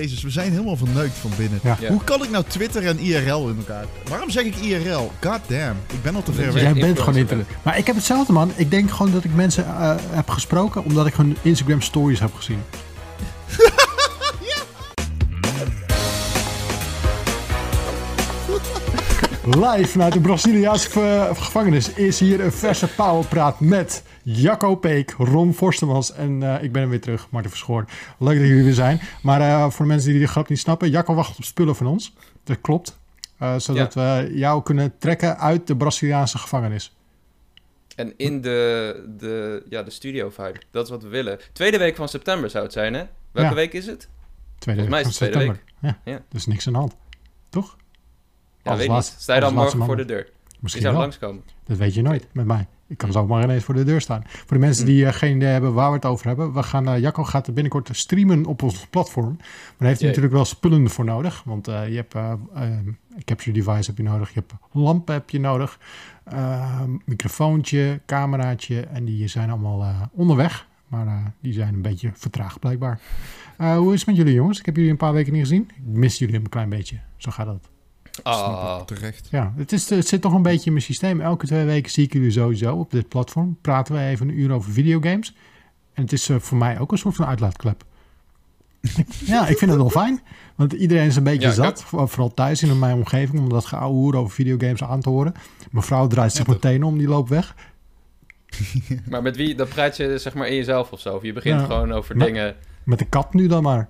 Jezus, we zijn helemaal verneukt van binnen. Ja. Ja. Hoe kan ik nou Twitter en IRL in elkaar? Waarom zeg ik IRL? God damn, ik ben al te ver weg. Jij bent gewoon internet. Maar ik heb hetzelfde, man. Ik denk gewoon dat ik mensen eh, heb gesproken omdat ik hun Instagram stories heb gezien. Live vanuit de Braziliaanse eh, gevangenis is hier een verse powerpraat met Jacco Peek, Ron Forstemans en eh, ik ben er weer terug, Marten Verschoor. Leuk dat jullie er zijn. Maar eh, voor de mensen die de grap niet snappen, Jacco wacht op spullen van ons. Dat klopt. Eh, zodat we jou kunnen trekken uit de Braziliaanse gevangenis. En in de, de, ja, de studio vibe. Dat is wat we willen. Tweede week van september zou het zijn, hè? Welke Ja. week is het? Tweede Volgens mij is van het tweede september. Ja. Ja. dus niks aan de hand. Toch? Ja, Als weet laatste- niet. Sta je dan morgen voor de deur? Misschien zou wel. langskomen. Dat weet je nooit met mij. Ik kan zomaar ineens voor de deur staan. Voor de mensen Hm. die eh, geen idee hebben waar we het over hebben. We gaan, eh, Jacco gaat er binnenkort streamen op ons platform. Maar daar heeft hij natuurlijk wel spullen voor nodig. Want eh, je hebt eh, capture device heb je nodig. Je hebt lampen heb je nodig. eh, microfoontje, cameraatje. En die zijn allemaal onderweg. Maar die zijn een beetje vertraagd blijkbaar. Hoe is het met jullie jongens? Ik heb jullie een paar weken niet gezien. Ik mis jullie een klein beetje. Zo gaat dat. Ah, terecht. Ja, het, is, het zit toch een beetje in mijn systeem. Elke twee weken zie ik jullie sowieso op dit platform. Praten we even een uur over videogames. En het is eh, voor mij ook een soort van uitlaatklep. ja, ik vind het wel fijn. Want iedereen is een beetje Ja, zat. Voor- Vooral thuis in mijn omgeving. Om dat geouwe hoer over videogames aan te horen. Mijn vrouw draait zich Ja, meteen om. Die loopt weg. maar met wie? Dan praat je zeg maar in jezelf of zo. Of je begint Ja. gewoon over dingen... Met de kat nu dan maar.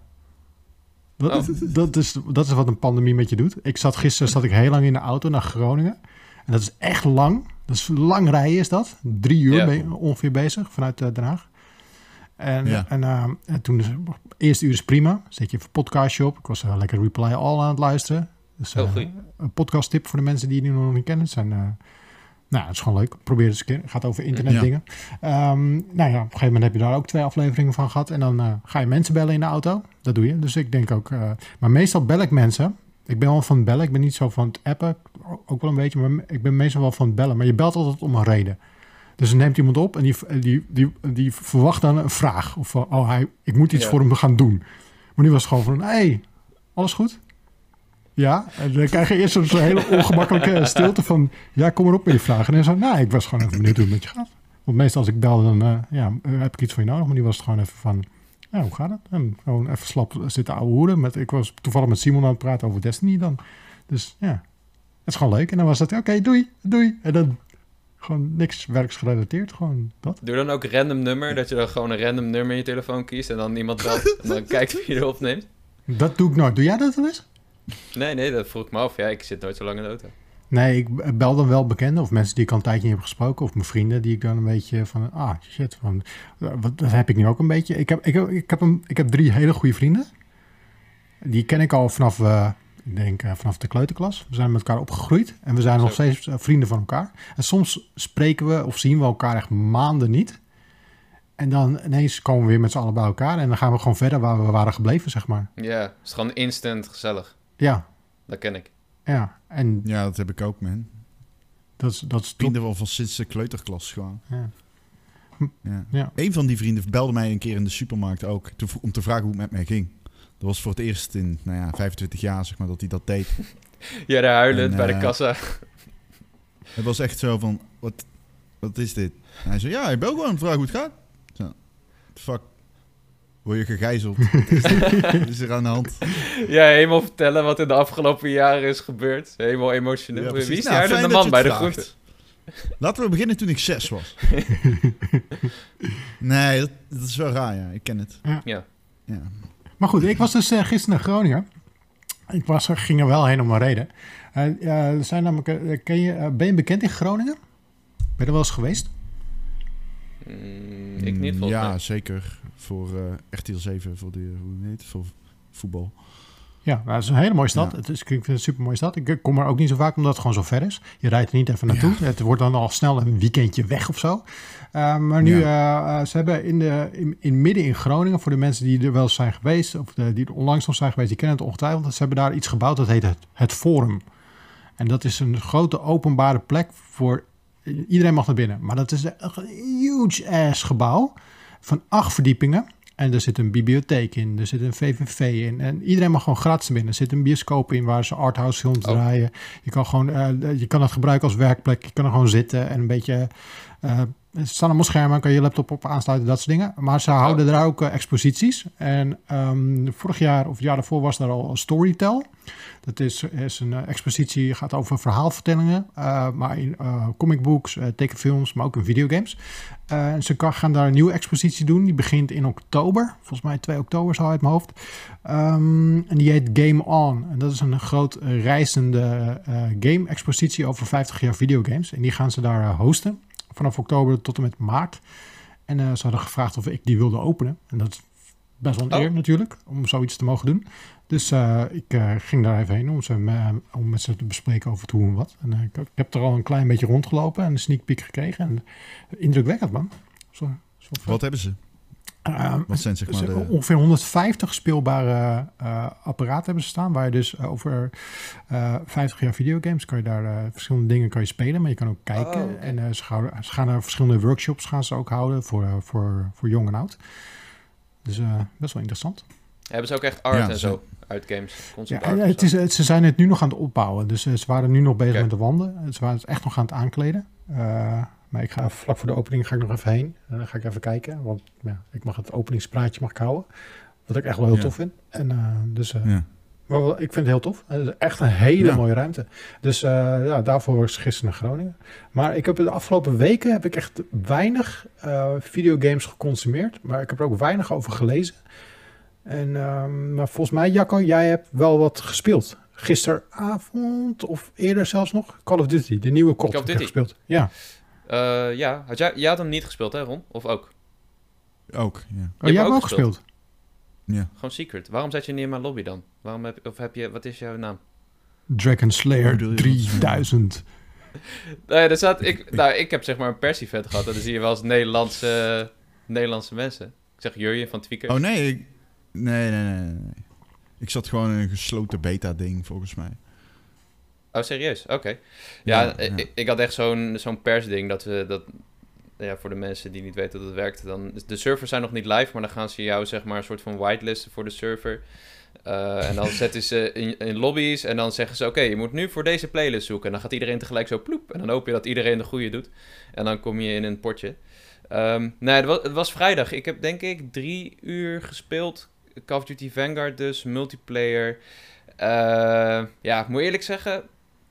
Dat, Oh. dat, is, dat is wat een pandemie met je doet. Ik zat gisteren zat ik heel lang in de auto naar Groningen. En dat is echt lang. Dat is lang rijden is dat. Drie uur Ja. ben je ongeveer bezig vanuit eh, Den Haag. En, Ja. en, en toen is eerste uur is prima. Zet je even een podcastje op. Ik was eh, lekker Reply All aan het luisteren. Dus, Heel goed. een podcast tip voor de mensen die die nog niet kennen. Het zijn, nou, het is gewoon leuk. Probeer het eens een keer. Het gaat over internetdingen. Ehm, nou ja, op een gegeven moment heb je daar ook twee afleveringen van gehad. En dan eh, ga je mensen bellen in de auto. Dat doe je. Dus ik denk ook... eh, maar meestal bel ik mensen. Ik ben wel van het bellen. Ik ben niet zo van het appen. Ook wel een beetje. Maar ik ben meestal wel van het bellen. Maar je belt altijd om een reden. Dus dan neemt iemand op en die, die, die, die verwacht dan een vraag. Of oh, hij, ik moet iets Ja. voor hem gaan doen. Maar nu was het gewoon van, hey, alles goed? Ja, en dan krijg je eerst zo'n hele ongemakkelijke stilte van... Ja, kom erop met je vragen. En dan zo, nou, ik was gewoon even benieuwd hoe het met je gaat. Want meestal als ik bel, dan eh, ja, eh, heb ik iets van je nodig. Maar nu was het gewoon even van, ja, hoe gaat het? En gewoon even slap zitten ouwe hoeren. Met, ik was toevallig met Simon aan het praten over Destiny dan. Dus ja, het is gewoon leuk. En dan was het, oké, doei, doei. En dan gewoon niks werksgerelateerd, gewoon dat. Doe dan ook random nummer. Dat je dan gewoon een random nummer in je telefoon kiest. En dan iemand belt. en dan kijkt wie je erop neemt. Dat doe ik nooit. Doe jij dat wel eens? Nee, nee, dat vroeg ik me af. Ja, ik zit nooit zo lang in de auto. Nee, ik bel dan wel bekenden of mensen die ik al een tijdje niet heb gesproken. Of mijn vrienden die ik dan een beetje van, ah shit, van, wat, dat heb ik nu ook een beetje. Ik heb, ik, heb- ik, heb een, ik heb drie hele goede vrienden. Die ken ik al vanaf, eh, ik denk eh, vanaf de kleuterklas. We zijn met elkaar opgegroeid en we zijn nog steeds eh, vrienden van elkaar. En soms spreken we of zien we elkaar echt maanden niet. En dan ineens komen we weer met z'n allen bij elkaar en dan gaan we gewoon verder waar we waren gebleven, zeg maar. Ja, het is gewoon instant gezellig. Ja, Dat ken ik. ja. En Ja, dat heb ik ook, man. dat is, dat is top. Vrienden wel van sinds de kleuterklas gewoon. Ja. Ja. Ja. Een van die vrienden belde mij een keer in de supermarkt ook te- om te vragen hoe het met mij ging. Dat was voor het eerst in nou ja, 25 jaar zeg maar, dat hij dat deed. Ja, daar huilend En, bij de eh, kassa. Het was echt zo van, wat, wat is dit? En hij zei, ja, ik bel gewoon om te vragen hoe het gaat. Zo, fuck, word je gegijzeld? Wat is er aan de hand? Ja, helemaal vertellen wat in de afgelopen jaren is gebeurd. Helemaal emotioneel. Ja, Wie is Nou, dat man je bij de groente? Laten we beginnen toen ik zes was. nee, dat, dat is wel raar, ja. Ik ken het. Ja. Ja. Maar goed, ik was dus eh, gisteren naar Groningen. Ik was er, ging er wel heen om een reden. Eh, ja, er zijn namelijk, eh, ken je, eh, ben je bekend in Groningen? Ben je er wel eens geweest? Mm, ik niet, volgens Ja, zeker. Voor eh RTL 7, voor de, hoe heet het, voor voetbal. Ja, nou, het is een hele mooie stad. Ja. Het is, ik vind het een super mooie stad. Ik kom er ook niet zo vaak omdat het gewoon zo ver is. Je rijdt er niet even naartoe. Het wordt dan al snel een weekendje weg of zo. Uh, maar nu, uh, ze hebben in, de, in, in midden in Groningen, voor de mensen die er wel eens zijn geweest, of de, die er onlangs nog zijn geweest, die kennen het ongetwijfeld. Ze hebben daar iets gebouwd dat heet het, het Forum. En dat is een grote openbare plek voor iedereen mag naar binnen. Maar dat is een huge ass gebouw van acht verdiepingen. En er zit een bibliotheek in, er zit een VVV in. En iedereen mag gewoon gratis binnen. Er zit een bioscoop in waar ze arthouse films Oh. draaien. Je kan, gewoon, eh, je kan het gebruiken als werkplek. Je kan er gewoon zitten en een beetje... eh, er staan allemaal schermen, kan je laptop op aansluiten, dat soort dingen. Maar ze houden er ook eh, exposities. En ehm, vorig jaar of het jaar daarvoor was er al Storytel. Dat is, een eh, expositie, gaat over verhaalvertellingen. eh, maar in eh comicbooks, tekenfilms, maar ook in videogames. En ze gaan daar een nieuwe expositie doen. Die begint in oktober. Volgens mij 2 oktober zo uit mijn hoofd. Ehm, en die heet Game On. En dat is een groot reizende game-expositie over 50 jaar videogames. En die gaan ze daar hosten. Vanaf oktober tot en met maart. En ze hadden gevraagd of ik die wilde openen. En dat best wel een Oh. eer natuurlijk, om zoiets te mogen doen. Dus eh, ik eh, ging daar even heen om, ze, me- om met ze te bespreken over het hoe en wat. En eh, ik, ik heb er al een klein beetje rondgelopen en een sneak peek gekregen. En indrukwekkend, man. Zo, zo. Wat hebben ze? Eh, Wat zijn zeg maar de... Ongeveer 150 speelbare eh, apparaten hebben ze staan. Waar je dus eh, over eh 50 jaar videogames kan je daar eh, verschillende dingen kan je spelen. Maar je kan ook kijken. Oh, oké. En eh, ze, houden- ze gaan er verschillende workshops gaan ze ook houden voor, eh, voor, voor jong en oud. Dus eh, best wel interessant. Hebben ze ook echt art Ja, en zo. zo uit games? Ja, Concept het zo? is, het- ze zijn het nu nog aan het opbouwen. Dus eh, ze waren nu nog bezig met de wanden. Ze waren het echt nog aan het aankleden. Eh, maar ik ga vlak voor de opening ga ik nog even heen. En dan ga ik even kijken. Want ja, ik mag het openingspraatje mag ik houden. Wat ik echt wel heel Ja. tof vind. En, eh, dus, eh, Ja. Maar wel- ik vind het heel tof. Het is echt een hele Ja. mooie ruimte. Dus eh, ja, daarvoor was ik gisteren naar Groningen. Maar ik heb de afgelopen weken heb ik echt weinig eh, videogames geconsumeerd. Maar ik heb er ook weinig over gelezen. En ehm, maar volgens mij, Jacco, jij hebt wel wat gespeeld. Gisteravond of eerder zelfs nog. Call of Duty, de nieuwe. Call of Duty? gespeeld. Ja. Eh, ja, had jij, jij had hem niet gespeeld, hè, Ron? Of ook? Ook, ja. Oh, jij hebt ook ook gespeeld. Ja. Gewoon Secret. Waarom zet je niet in mijn lobby dan? Waarom heb, of heb je, wat is jouw naam? Dragon Slayer bedoel je, wat is- 3000. Nee, er staat, ik, nou, ik heb zeg maar een persevent gehad. En dan zie je wel eens Nederlandse, Nederlandse mensen. Ik zeg Jurjen van Tweakers. Oh nee, ik... nee, nee, nee, nee. Ik zat gewoon in een gesloten beta-ding, volgens mij. Oh, serieus? Oké. Ja, Ja, ja. Ik, ik had echt zo'n zo'n persding dat we dat. Ja, voor de mensen die niet weten dat werkt, dan de servers zijn nog niet live, maar dan gaan ze jou zeg maar een soort van whitelisten voor de server. Eh, en dan zetten ze in, in lobby's en dan zeggen ze: Oké, je moet nu voor deze playlist zoeken. En dan gaat iedereen tegelijk zo ploep. En dan hoop je dat iedereen de goede doet. En dan kom je in een potje. Ehm, nee, het was, het was vrijdag. Ik heb denk ik drie uur gespeeld. Call of Duty Vanguard dus, multiplayer. Eh, ja, ik moet eerlijk zeggen,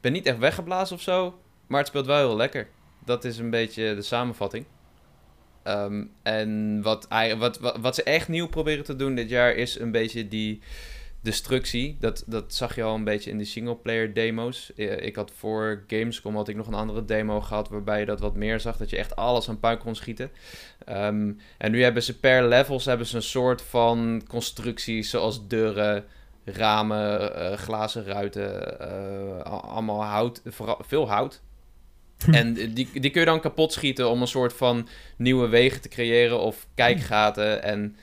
ben niet echt weggeblazen of zo. Maar het speelt wel heel lekker. Dat is een beetje de samenvatting. Ehm, en wat, wat, wat, ze echt nieuw proberen te doen dit jaar is een beetje die destructie. Dat, dat zag je al een beetje in de singleplayer demo's. Ik had voor Gamescom had ik nog een andere demo gehad waarbij je dat wat meer zag. Dat je echt alles aan puin kon schieten. Ehm, en nu hebben ze per levels hebben ze een soort van constructies zoals deuren, ramen, eh, glazen ruiten, eh, allemaal hout, veel hout. Hm. En die, die kun je dan kapot schieten om een soort van nieuwe wegen te creëren of kijkgaten. En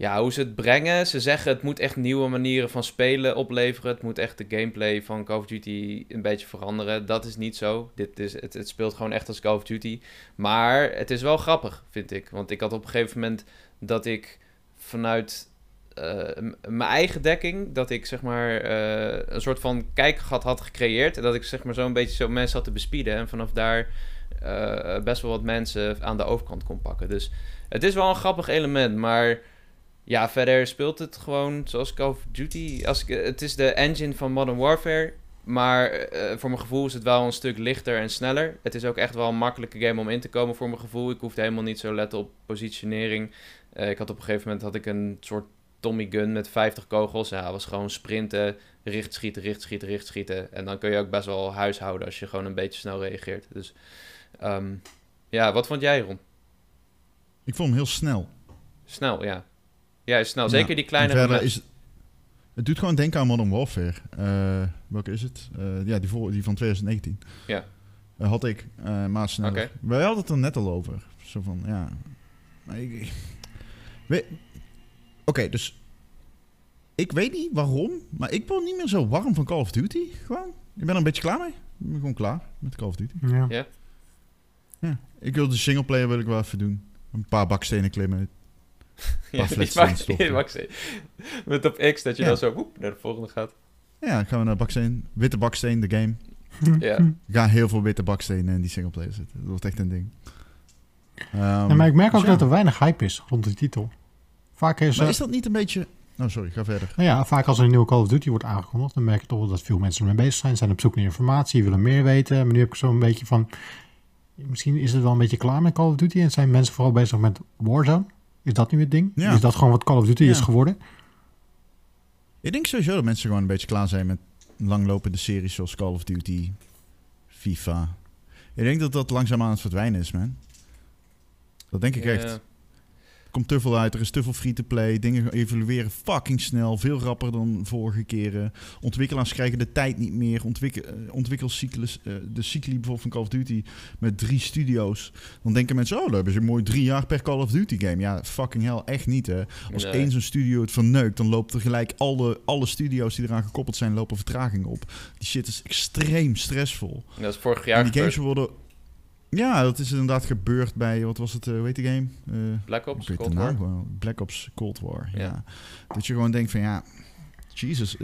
ja, hoe ze het brengen. Ze zeggen het moet echt nieuwe manieren van spelen opleveren. Het moet echt de gameplay van Call of Duty een beetje veranderen. Dat is niet zo. Dit is, het, het speelt gewoon echt als Call of Duty. Maar het is wel grappig, vind ik. Want ik had op een gegeven moment dat ik vanuit mijn eigen dekking, dat ik zeg maar eh, een soort van kijkgat had gecreëerd. En dat ik zeg maar zo'n beetje zo mensen had te bespieden. En vanaf daar eh, best wel wat mensen aan de overkant kon pakken. Dus het is wel een grappig element, maar ja, verder speelt het gewoon zoals Call of Duty. Als ik, het is de engine van Modern Warfare. Maar eh, voor mijn gevoel is het wel een stuk lichter en sneller. Het is ook echt wel een makkelijke game om in te komen voor mijn gevoel. Ik hoefde helemaal niet zo letten op positionering. Eh, ik had op een gegeven moment had ik een soort Tommy gun met 50 kogels. Ja, was gewoon sprinten, richt schieten, richt schieten, richt schieten. En dan kun je ook best wel huishouden als je gewoon een beetje snel reageert. Dus ehm, ja, wat vond jij, Ron? Ik vond hem heel snel. Snel, ja. Ja, snel. Zeker Ja, die kleine is, het doet gewoon denken aan Modern Warfare. Eh, welke is het? Eh, ja, die, voor, die van 2019. Ja. Eh, had ik, maar sneller. Oké. Wij hadden het er net al over. Zo van, ja... Ik- weet- Oké, dus... Ik weet niet waarom, maar ik word niet meer zo warm van Call of Duty. Gewoon. Ik ben er een beetje klaar mee. Ik ben gewoon klaar met Call of Duty. Ja. Ja. Ja. Ik wil de singleplayer wil ik wel even doen. Een paar bakstenen klimmen. Ja, flats die erin bak- stoppen. die baksteen. Met op X dat je Ja. dan zo woep, naar de volgende gaat. Ja, dan gaan we naar baksteen. Witte baksteen, de game. Ja. Er gaan heel veel witte bakstenen in die singleplayer zitten. Dat wordt echt een ding. Ja, maar ik merk ook dus ja. dat er weinig hype is rond de titel. Vaak is, Maar is dat niet een beetje... Oh, sorry, ga verder. nou ja, vaak als er een nieuwe Call of Duty wordt aangekondigd, dan merk je toch wel dat veel mensen ermee bezig zijn. Zijn op zoek naar informatie, willen meer weten. Maar nu heb ik zo'n beetje van, misschien is het wel een beetje klaar met Call of Duty en zijn mensen vooral bezig met Warzone. Is dat nu het ding? Ja. Is dat gewoon wat Call of Duty Ja. is geworden? Ik denk sowieso dat mensen gewoon een beetje klaar zijn met langlopende series zoals Call of Duty, FIFA. Ik denk dat dat langzaam aan het verdwijnen is, man. Dat denk ik Ja. echt. Komt te veel uit, er is te veel free-to-play. Dingen evolueren fucking snel, veel rapper dan vorige keren. Ontwikkelaars krijgen de tijd niet meer. Ontwikkel, eh, ontwikkelcyclus, eh, de cycli bijvoorbeeld van Call of Duty met drie studio's. Dan denken mensen, oh, dan hebben ze mooi drie jaar per Call of Duty game. Ja, fucking hell, echt niet hè. Als Nee. één zo'n studio het verneukt, dan loopt er gelijk alle, alle studio's die eraan gekoppeld zijn, lopen vertraging op. Die shit is extreem stressvol. Dat is vorig jaar en die games gebeurd. worden... Ja, dat is inderdaad gebeurd bij, wat was het, eh, hoe heet die game? Eh, Black Ops, weet de Cold War. gewoon. Black Ops Cold War. Ja. Ja. Dat je gewoon denkt van ja, Jesus,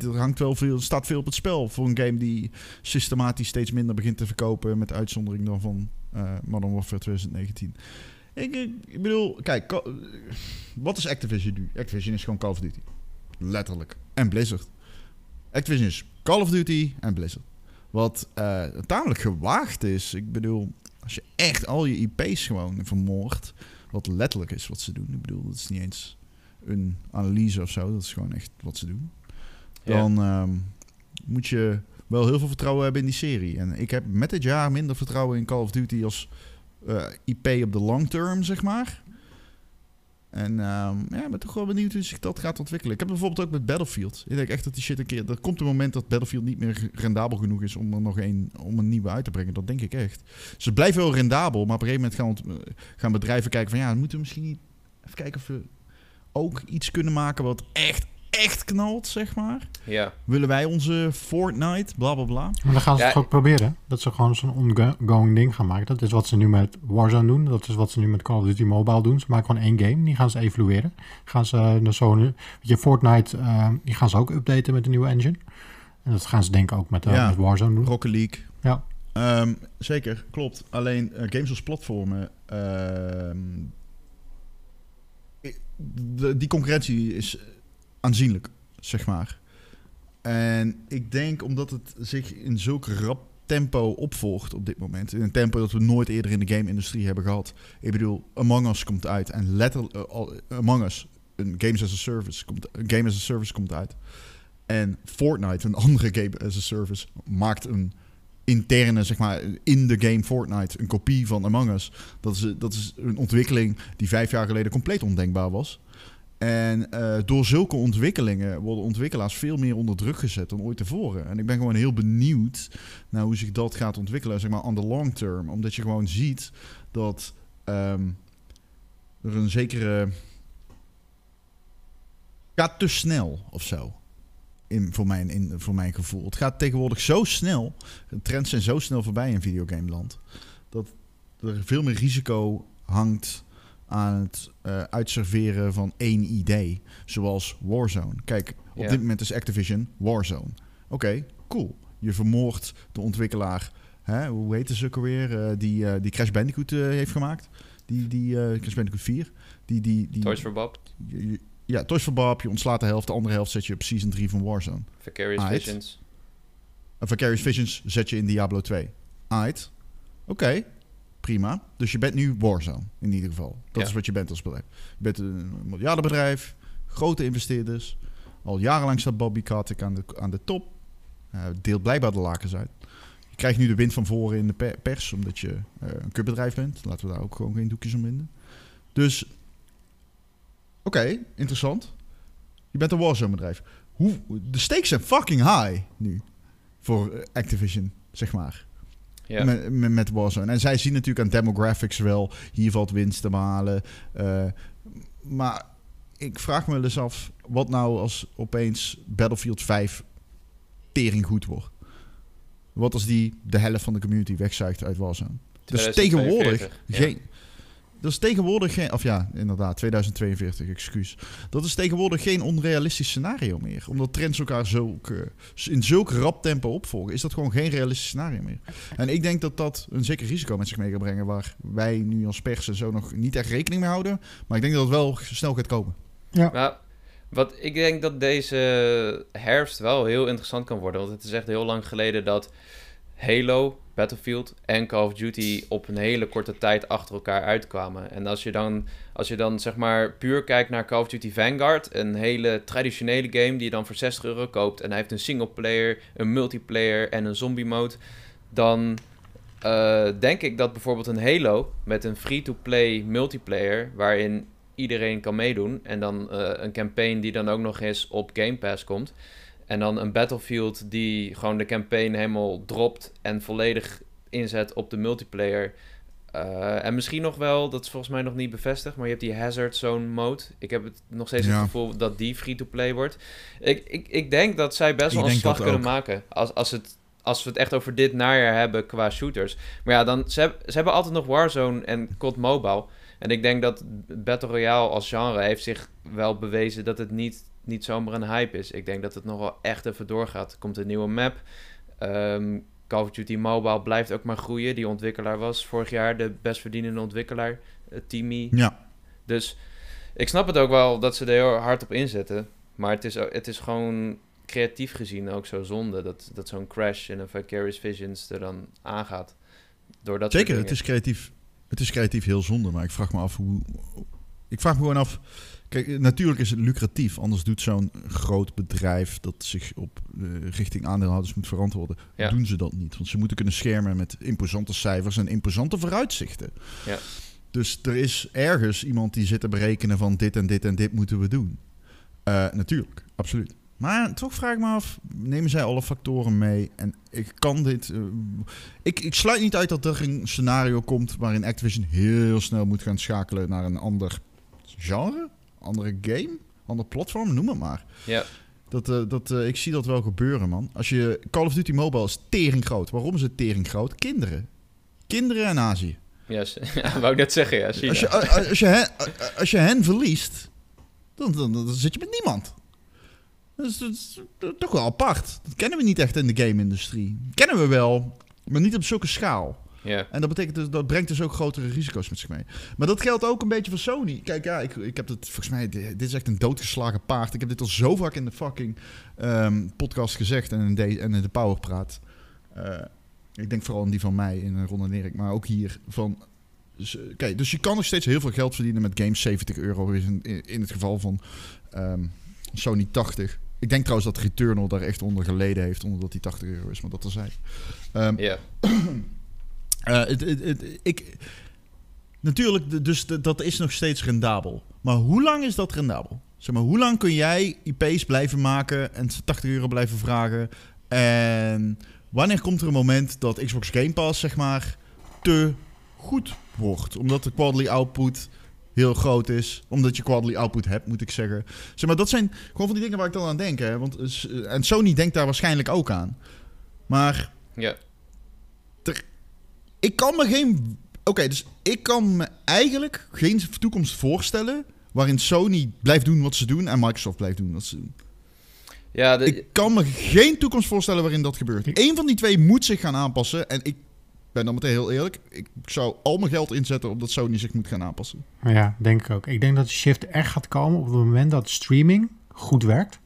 er hangt wel veel, staat veel op het spel voor een game die systematisch steeds minder begint te verkopen, met uitzondering dan van eh Modern Warfare 2019. Ik, ik, bedoel, kijk, eh, wat is Activision nu? Activision is gewoon Call of Duty. Letterlijk. En Blizzard. Activision is Call of Duty en Blizzard. Wat eh, tamelijk gewaagd is. Ik bedoel, als je echt al je IP's gewoon vermoordt, wat letterlijk is wat ze doen. Ik bedoel, dat is niet eens een analyse of zo. Dat is gewoon echt wat ze doen. Ja. Dan ehm, moet je wel heel veel vertrouwen hebben in die serie. En ik heb met dit jaar minder vertrouwen in Call of Duty als eh, IP op de long term, zeg maar. En ehm, ja, ik ben toch wel benieuwd hoe zich dat gaat ontwikkelen. Ik heb bijvoorbeeld ook met Battlefield. Ik denk echt dat die shit een keer... Er komt een moment dat Battlefield niet meer rendabel genoeg is om er nog een, om een nieuwe uit te brengen. Dat denk ik echt. Ze blijven wel rendabel, maar op een gegeven moment gaan, gaan bedrijven kijken van... Ja, moeten we misschien even kijken of we ook iets kunnen maken wat echt, echt knalt, zeg maar. Ja. Willen wij onze Fortnite, bla bla bla. Maar dan gaan ze Ja, het ook proberen. Dat ze gewoon zo'n ongoing ding gaan maken. Dat is wat ze nu met Warzone doen. Dat is wat ze nu met Call of Duty Mobile doen. Ze maken gewoon één game. Die gaan ze evalueren. Gaan ze uh, zo... Weet je, Fortnite, eh, die gaan ze ook updaten met de nieuwe engine. En dat gaan ze denk ik ook met, eh, Ja. met Warzone doen. Rocket League. Ja. Ehm, zeker, klopt. Alleen eh, games als platformen. ehm, de, die concurrentie is aanzienlijk, zeg maar. En ik denk omdat het zich in zulk rap tempo opvolgt op dit moment. In een tempo dat we nooit eerder in de game-industrie hebben gehad. Ik bedoel, Among Us komt uit. En letterlijk, eh, Among Us, een Games as a Service, komt, een Game as a Service komt uit. En Fortnite, een andere Game as a Service, maakt een interne, zeg maar, in de game Fortnite, een kopie van Among Us. Dat is, dat is een ontwikkeling die vijf jaar geleden compleet ondenkbaar was. En eh, door zulke ontwikkelingen worden ontwikkelaars veel meer onder druk gezet dan ooit tevoren. En ik ben gewoon heel benieuwd naar hoe zich dat gaat ontwikkelen, zeg maar, on the long term. Omdat je gewoon ziet dat ehm, er een zekere... gaat te snel of zo. In, voor, mijn, in, voor mijn gevoel. Het gaat tegenwoordig zo snel. De trends zijn zo snel voorbij in videogameland. Dat er veel meer risico hangt aan het eh, uitserveren van één idee. Zoals Warzone. Kijk, op dit moment is Activision Warzone. Oké, cool. Je vermoordt de ontwikkelaar. Hè, hoe heet ze ook alweer? eh, die, eh, die Crash Bandicoot heeft gemaakt. Die, die Crash Bandicoot 4. Die, die, die, Toys for Bob, je- je- ja, Toys for Bob. Je ontslaat de helft. De andere helft zet je op Season 3 van Warzone. Vicarious Aight. Visions. Vicarious Visions zet je in Diablo 2. Aight. Oké, prima. Dus je bent nu Warzone, in ieder geval. Dat Ja. is wat je bent als bedrijf. Je bent een miljardenbedrijf, grote investeerders. Al jarenlang staat Bobby Kotick aan de, aan de top. Hij deelt blijkbaar de lakens uit. Je krijgt nu de wind van voren in de per- pers, omdat je eh, een cupbedrijf bent. Laten we daar ook gewoon geen doekjes om winden. Dus, oké, interessant. Je bent een Warzone-bedrijf. Hoe, de stakes zijn fucking high nu voor Activision, zeg maar. Met, met, met Warzone. En zij zien natuurlijk aan demographics wel, hier valt winst te behalen. Eh, maar ik vraag me eens af, wat nou als opeens Battlefield 5 tering goed wordt? Wat als die de helft van de community wegzuigt uit Warzone? Dus 2042, tegenwoordig, geen, dat is tegenwoordig geen... Of ja, inderdaad, 2042, excuus. Dat is tegenwoordig geen onrealistisch scenario meer. Omdat trends elkaar zulke, in zulk rap tempo opvolgen... is dat gewoon geen realistisch scenario meer. En ik denk dat dat een zeker risico met zich mee gaat brengen... waar wij nu als pers en zo nog niet echt rekening mee houden. Maar ik denk dat het wel snel gaat komen. Ja. Nou, wat ik denk dat deze herfst wel heel interessant kan worden. Want het is echt heel lang geleden dat Halo, Battlefield en Call of Duty op een hele korte tijd achter elkaar uitkwamen. En als je dan, als je dan zeg maar puur kijkt naar Call of Duty Vanguard, een hele traditionele game die je dan voor 60 euro koopt. En hij heeft een single player, een multiplayer en een zombie mode. Dan eh, denk ik dat bijvoorbeeld een Halo met een free-to-play multiplayer, waarin iedereen kan meedoen. En dan eh, een campaign die dan ook nog eens op Game Pass komt. En dan een Battlefield die gewoon de campaign helemaal dropt en volledig inzet op de multiplayer. Uh, en misschien nog wel, dat is volgens mij nog niet bevestigd, maar je hebt die Hazard Zone mode. Ik heb het nog steeds Ja. het gevoel dat die free-to-play wordt. Ik, ik, ik denk dat zij best wel een slag kunnen ook. maken. Als, als, het, als we het echt over dit najaar hebben qua shooters. Maar ja, dan, ze, ze hebben altijd nog Warzone en COD Mobile. En ik denk dat Battle Royale als genre heeft zich wel bewezen dat het niet, niet zomaar een hype is. Ik denk dat het nog wel echt even doorgaat. Er komt een nieuwe map. Ehm, Call of Duty Mobile blijft ook maar groeien. Die ontwikkelaar was vorig jaar de best verdienende ontwikkelaar, uh, Timmy. Ja, Dus ik snap het ook wel dat ze er heel hard op inzetten. Maar het is, het is gewoon creatief gezien ook zo zonde dat, dat zo'n crash in een Vicarious Visions er dan aangaat. Door dat soort zeker. Het is, creatief, het is creatief heel zonde. Maar ik vraag me af hoe... Ik vraag me gewoon af... Kijk, natuurlijk is het lucratief. Anders doet zo'n groot bedrijf dat zich op eh, richting aandeelhouders moet verantwoorden. Ja. Doen ze dat niet. Want ze moeten kunnen schermen met imposante cijfers en imposante vooruitzichten. Ja. Dus er is ergens iemand die zit te berekenen van dit en dit en dit moeten we doen. Eh, natuurlijk, absoluut. Maar toch vraag ik me af, nemen zij alle factoren mee? En ik kan dit... eh, ik, ik sluit niet uit dat er een scenario komt waarin Activision heel snel moet gaan schakelen naar een ander genre, andere game, ander platform, noem het maar. Ja, Dat, eh, dat, eh, ik zie dat wel gebeuren, man. Als je Call of Duty Mobile is tering groot. Waarom is het tering groot? Kinderen. Kinderen en Azië. ja, ja wou ik net zeggen, ja. Als je, als, als je hen, als je hen verliest, dan, dan, dan zit je met niemand. Dat is, dat is toch wel apart. Dat kennen we niet echt in de game-industrie. Kennen we wel, maar niet op zulke schaal. Ja, En dat betekent dus, dat brengt dus ook grotere risico's met zich mee. Maar dat geldt ook een beetje voor Sony. Kijk, ja, ik, ik heb het volgens mij, dit is echt een doodgeslagen paard. Ik heb dit al zo vaak in de fucking ehm, podcast gezegd en in de, en in de Powerpraat. Eh ik denk vooral in die van mij, in Ron en Erik, maar ook hier van. Kijk, dus je kan nog steeds heel veel geld verdienen met games. 70 euro is in, in, het geval van ehm, Sony 80. Ik denk trouwens dat Returnal daar echt onder geleden heeft, omdat dat die 80 euro is, maar dat er zijn. Ja. eh, het, het, ik, natuurlijk, dus dat is nog steeds rendabel. Maar hoe lang is dat rendabel? Zeg maar, hoe lang kun jij IP's blijven maken en 80 euro blijven vragen? En wanneer komt er een moment dat Xbox Game Pass, zeg maar, te goed wordt? Omdat de quarterly output heel groot is. Omdat je quarterly output hebt, moet ik zeggen. Zeg maar, dat zijn gewoon van die dingen waar ik dan aan denk. Hè? Want, en Sony denkt daar waarschijnlijk ook aan. Maar ja. Ik kan me geen. Oké, dus ik kan me eigenlijk geen toekomst voorstellen. waarin Sony blijft doen wat ze doen en Microsoft blijft doen wat ze doen. ja de, Ik kan me geen toekomst voorstellen waarin dat gebeurt. Eén van die twee moet zich gaan aanpassen. En ik ben dan meteen heel eerlijk. Ik zou al mijn geld inzetten op dat Sony zich moet gaan aanpassen. Ja, denk ik ook. Ik denk dat de shift echt gaat komen op het moment dat streaming goed werkt.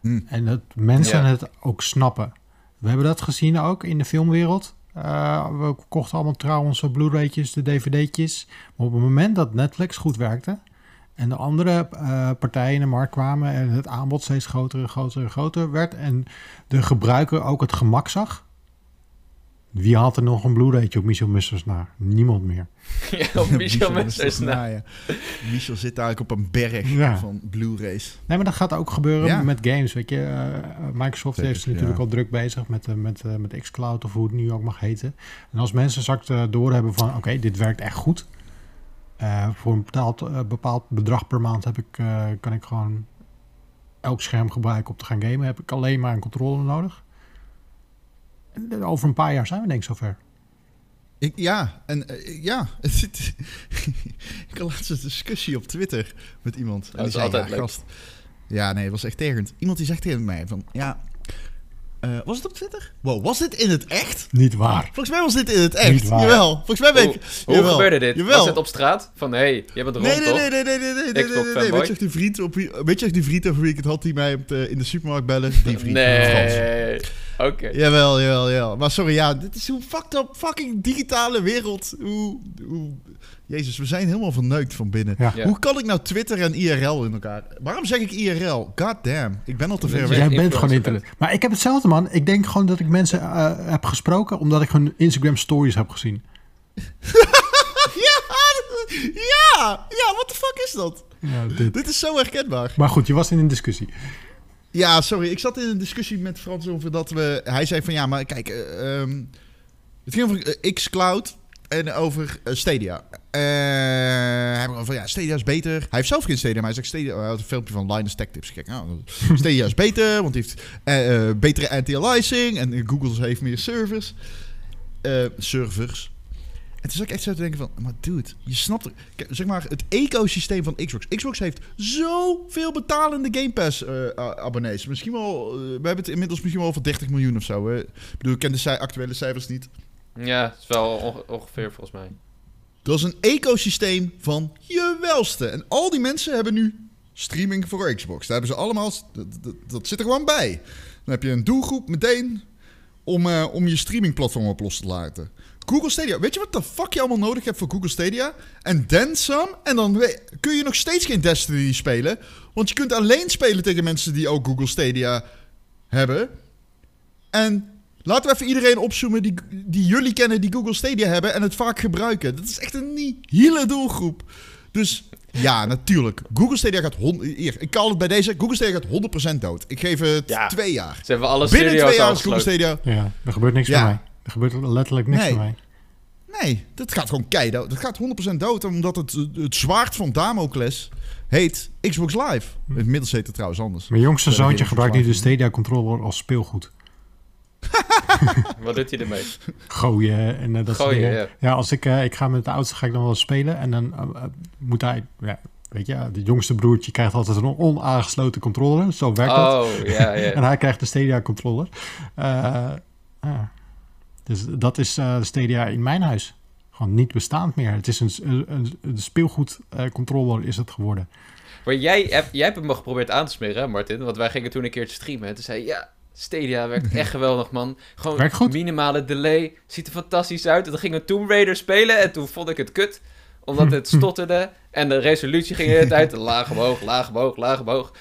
Hm. En dat mensen Ja. het ook snappen. We hebben dat gezien ook in de filmwereld. Eh, we kochten allemaal trouwens de Blu-raytjes, de DVD'tjes. Maar op het moment dat Netflix goed werkte... en de andere eh, partijen in de markt kwamen... en het aanbod steeds groter en groter en groter werd... en de gebruiker ook het gemak zag... wie had er nog een Blu-raytje op Michel Musters na? Niemand meer. ja, op Michel na. naaien. Michel zit eigenlijk op een berg Ja. van Blu-rays. Nee, maar dat gaat ook gebeuren Ja. met games. Weet je, Eh, Microsoft Zeker, is natuurlijk ja. al druk bezig met, eh, met, eh, met xCloud of hoe het nu ook mag heten. En als mensen straks eh, doorhebben van, oké, dit werkt echt goed. Eh, voor een bepaald, eh, bepaald bedrag per maand heb ik, eh, kan ik gewoon elk scherm gebruiken om te gaan gamen. Heb ik alleen maar een controller nodig. Over een paar jaar zijn we denk ik zover. Ik, ja, en eh, ja. ik had laatst een discussie op Twitter met iemand. En dat die is zei, altijd ja, leuk. gast. Ja, nee, het was echt tergend. Iemand die zegt tegen mij van, ja... eh, was het op Twitter? Wow, was dit in het echt? Niet waar. Volgens mij was dit in het echt. Niet waar. Jawel. Volgens mij weet Hoe, ik... hoe jawel. gebeurde dit? Jawel. Was het op straat? Van, hé, hey, jij bent rond, Nee, nee, toch? nee, nee, nee, nee, nee, nee? Weet je of die vriend, op wie, weet je die vriend over wie ik het had, die mij op de, in de supermarkt bellen? Die vriend. Nee. Oké. Jawel, jawel, jawel. Maar sorry, ja, dit is hoe fucked up fucking digitale wereld. Hoe, hoe... Jezus, we zijn helemaal verneukt van binnen. Ja. Ja. Hoe kan ik nou Twitter en IRL in elkaar... Waarom zeg ik IRL? God damn, ik ben al te ver weg. Jij bent gewoon internet. Maar ik heb hetzelfde, man. Ik denk gewoon dat ik mensen eh, heb gesproken omdat ik hun Instagram stories heb gezien. Ja, ja, ja, what the fuck is dat? Ja, dit. Dit is zo herkenbaar. Maar goed, je was in een discussie. Ja, sorry. Ik zat in een discussie met Frans over dat we... Hij zei van ja, maar kijk... het ging over xCloud en over eh, Stadia. Eh, hij begon van ja, Stadia is beter. Hij heeft zelf geen Stadia, maar hij zegt Stadia... Hij had een filmpje van Linus Tech Tips gekeken. Nou, Stadia is beter, want hij heeft eh, betere anti-aliasing. En Google heeft meer servers. Servers. En toen zat ik echt zo te denken van, maar dude, je snapt zeg maar het ecosysteem van Xbox. Xbox heeft zoveel betalende Game Pass eh, abonnees. Misschien wel, eh, we hebben het inmiddels misschien wel over 30 miljoen of zo. Hè. Ik bedoel, ik ken de actuele cijfers niet. Ja, het is wel onge- ongeveer volgens mij. Dat is een ecosysteem van je welste. En al die mensen hebben nu streaming voor Xbox. Daar hebben ze allemaal, dat, dat, dat zit er gewoon bij. Dan heb je een doelgroep meteen om, eh, om je streamingplatform op los te laten. Google Stadia. Weet je wat de fuck je allemaal nodig hebt voor Google Stadia? En then some. En dan kun je nog steeds geen Destiny spelen. Want je kunt alleen spelen tegen mensen die ook Google Stadia hebben. En laten we even iedereen opzoomen die, die jullie kennen die Google Stadia hebben en het vaak gebruiken. Dat is echt een nihile doelgroep. Dus ja, natuurlijk. Google Stadia gaat... Hier, ik call het bij deze. Google Stadia gaat 100% dood. Ik geef het Ja. twee jaar. Ze hebben alle Binnen twee jaar is Google. Stadia... Ja, er gebeurt niks Ja. bij mij. Er gebeurt letterlijk niks Nee. mij. Nee, dat gaat gewoon keidood. Dat gaat 100% dood, omdat het, het zwaard van Damocles heet Xbox Live. Inmiddels heet het trouwens anders. Mijn jongste Ja, dat zoontje gebruikt nu de niet. Stadia controller als speelgoed. Wat doet hij ermee? Gooien en eh, dat soort Gooien, dingen. ja. Ja, als ik, eh, ik ga met de oudste ga ik dan wel eens spelen en dan eh, moet hij, ja, weet je, de jongste broertje krijgt altijd een onaangesloten controller. Zo werkt dat. Oh, ja, En ja. hij krijgt de Stadia controller. Eh, ja. Dus dat is eh, de Stadia in mijn huis. Gewoon niet bestaand meer. Het is een, een, een, een speelgoed eh, is het geworden. Maar jij hebt, jij hebt hem geprobeerd aan te smeren, hè, Martin? Want wij gingen toen een keertje streamen. En toen zei je, ja, Stadia werkt echt geweldig, man. Gewoon minimale delay. Ziet er fantastisch uit. En toen gingen we Tomb Raider spelen. En toen vond ik het kut. Omdat het stotterde. En de resolutie ging de hele tijd laag omhoog, laag omhoog, laag omhoog.